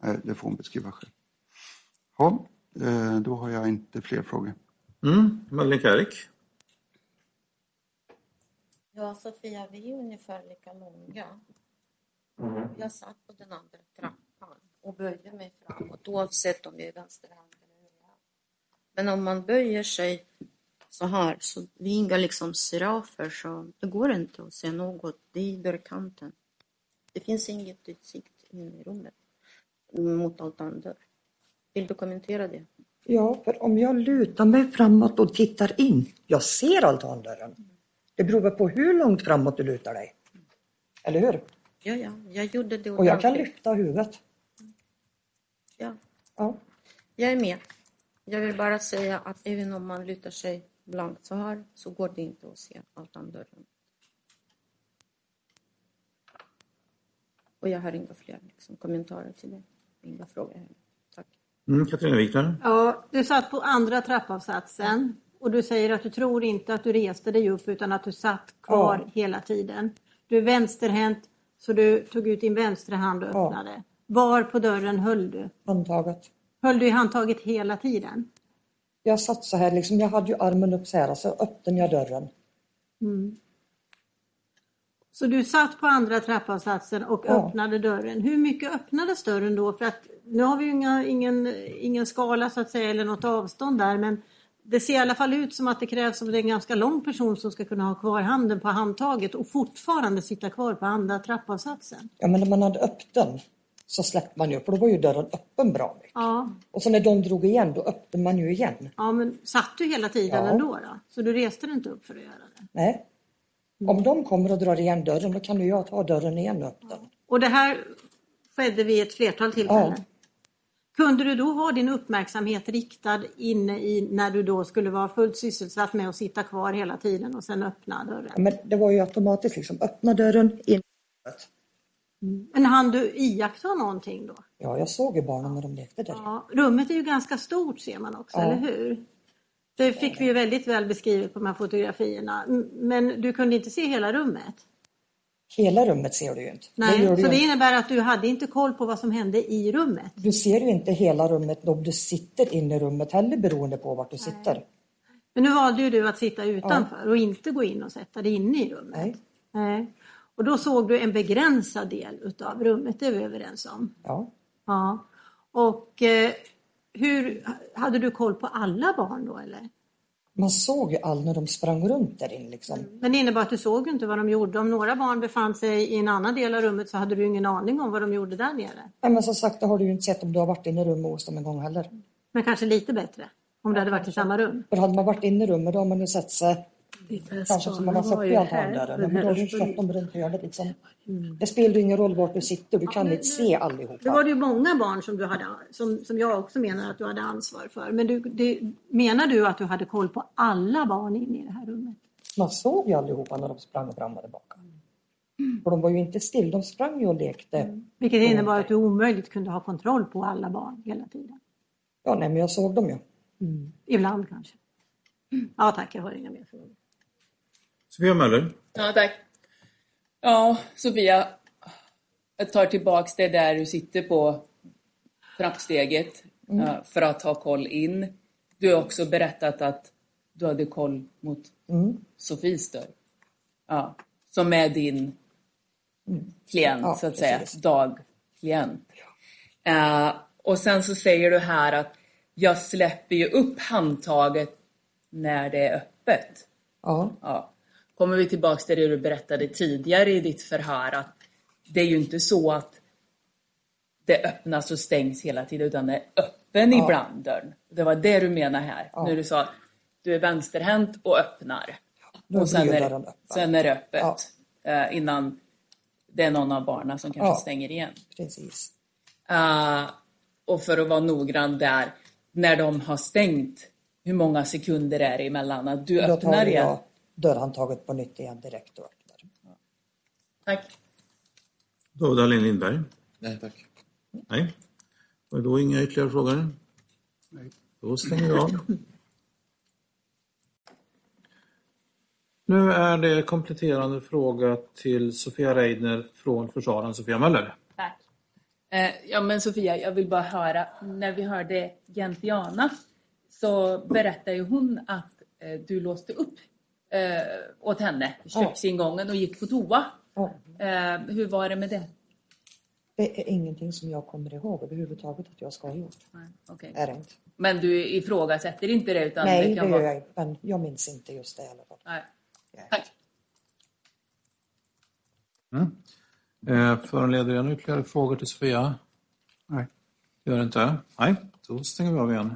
Nej, det får hon beskriva själv. Ja, eh, då har jag inte fler frågor. Mm. Madeleine Kärrik? Ja, Sofia, vi är ungefär lika långa. Jag satt på den andra trappan och böjde mig framåt oavsett om jag är vänsterhänt eller högerhänt. Men om man böjer sig så här, så vi är inga liksom serafer så det går inte att se något. Det är i dörrkanten. Det finns inget utsikt in i rummet mot altandörr. Vill du kommentera det? Ja, för om jag lutar mig framåt och tittar in, jag ser altandörren. Det beror på hur långt framåt du lutar dig. Eller hur? Ja, ja, jag gjorde det Och jag kan ordentligt. lyfta huvudet. Ja. Ja. Jag är med. Jag vill bara säga att även om man lutar sig blankt så här så går det inte att se altandörren. Och jag har inga fler liksom, kommentarer till det. Inga frågor heller. Tack. Mm. Katarina Wikner? Ja, du satt på andra trappavsatsen och du säger att du tror inte att du reste dig upp utan att du satt kvar Ja. hela tiden. Du är vänsterhänt så du tog ut din vänstra hand och Ja. öppnade. Var på dörren höll du? Handtaget. Höll du i handtaget hela tiden? Jag satt så här, liksom, jag hade ju armen upp så här, så öppnade jag dörren. Så du satt på andra trappavsatsen och Ja. öppnade dörren. Hur mycket öppnades dörren då? För att nu har vi ju inga, ingen, ingen skala så att säga eller något avstånd där men det ser i alla fall ut som att det krävs som det är en ganska lång person som ska kunna ha kvar handen på handtaget och fortfarande sitta kvar på andra trappavsatsen. Ja, men när man hade öppnat den så släppte man ju, för då var ju dörren öppen bra mycket. Ja, Och så när de drog igen, då öppnade man ju igen. ja men satt du hela tiden Ja. ändå då? Så du reste dig inte upp för att göra det? Nej. Om de kommer och drar igen dörren, då kan ju jag ta dörren igen och öppna den. Och det här skedde vid ett flertal tillfällen? Ja. Kunde du då ha din uppmärksamhet riktad inne i när du då skulle vara fullt sysselsatt med att sitta kvar hela tiden och sen öppna Ja, dörren? Men det var ju automatiskt liksom, öppna dörren, in. Men hann du iaktta någonting då? Ja, jag såg ju barnen när de lekte där. Ja, rummet är ju ganska stort ser man också, Ja. eller hur? Det fick vi ju väldigt väl beskrivet på de här fotografierna. Men du kunde inte se hela rummet? Hela rummet ser du ju inte. Nej, det så det inte. innebär att du hade inte koll på vad som hände i rummet? du ser ju inte hela rummet om du sitter inne i rummet heller beroende på vart du sitter. Men nu valde ju du att sitta utanför och inte gå in och sätta dig inne i rummet. Nej. Nej. Och då såg du en begränsad del utav rummet, det är vi överens om. Ja. Ja. Och eh, hur, hade du koll på alla barn då eller? Man såg ju all när de sprang runt där inne liksom. Men det innebar att du såg inte vad de gjorde. Om några barn befann sig i en annan del av rummet så hade du ingen aning om vad de gjorde där nere. Nej, men som sagt, det har du ju inte sett om du har varit inne i rummet hos dem en gång heller. Men kanske lite bättre om du hade varit i samma rum. För hade man varit inne i rummet då har man ju sett sig kanske som man har sett i altandörren. Men då har du sett dem runt hörnet liksom. Det spelar ingen roll vart du sitter, du kan men- inte se allihopa. Då var det ju många barn som, du hade, som, som jag också menar att du hade ansvar för. Men du, det, menar du att du hade koll på alla barn inne i det här rummet? Man såg ju allihopa när de sprang och tillbaka. För de var ju inte still, de sprang ju och lekte. Vilket innebar att du omöjligt kunde ha kontroll på alla barn hela tiden. Ja, nej, men jag såg dem ju. Ibland kanske. Ja tack, jag har inga mer frågor. Sofia Möller? Ja, tack. Ja, Sofia, jag tar tillbaks det där du sitter på trappsteget Mm. eh, för att ha koll in. Du har också berättat att du hade koll mot Mm. Sofies dörr. Ja, som är din klient, Ja, så att säga. precis. Dagklient. Eh, och sen så säger du här att jag släpper ju upp handtaget när det är öppet. Ja, Ja. Kommer vi tillbaks till det du berättade tidigare i ditt förhör att det är ju inte så att det öppnas och stängs hela tiden utan det är öppen Ja. ibland dörren. Det var det du menar här. Ja. När du sa du är vänsterhänt och öppnar. då och sen är, sen är det öppet. Ja. eh, innan det är någon av barnen som kanske Ja. stänger igen. precis. Eh, och för att vara noggrann där, när de har stängt, hur många sekunder är det emellan att du Då öppnar igen? Dörrhandtaget på nytt igen direkt och öppnar. Tack. David Alén Lindberg? Nej, tack. Nej. Och då inga ytterligare frågor? Nej. Då stänger vi av. Nu är det kompletterande fråga till Sofia Reidner från försvararen Sofia Möller. Tack. Eh, ja men Sofia, jag vill bara höra, när vi hörde Gentiana så berättade ju hon att eh, du låste upp eh, åt henne i köksingången och gick på toa. Eh, hur var det med det? det är ingenting som jag kommer ihåg överhuvudtaget att jag ska ha gjort. Nej, okej. Är det inte. Men du ifrågasätter inte det? Utan Nej, det det kan gör vara... jag inte, men jag minns inte just det fall. Nej. Nej. Tack. Eh, föranleder jag ytterligare frågor till Sofia? Nej. Gör det inte? Nej, då stänger vi av igen.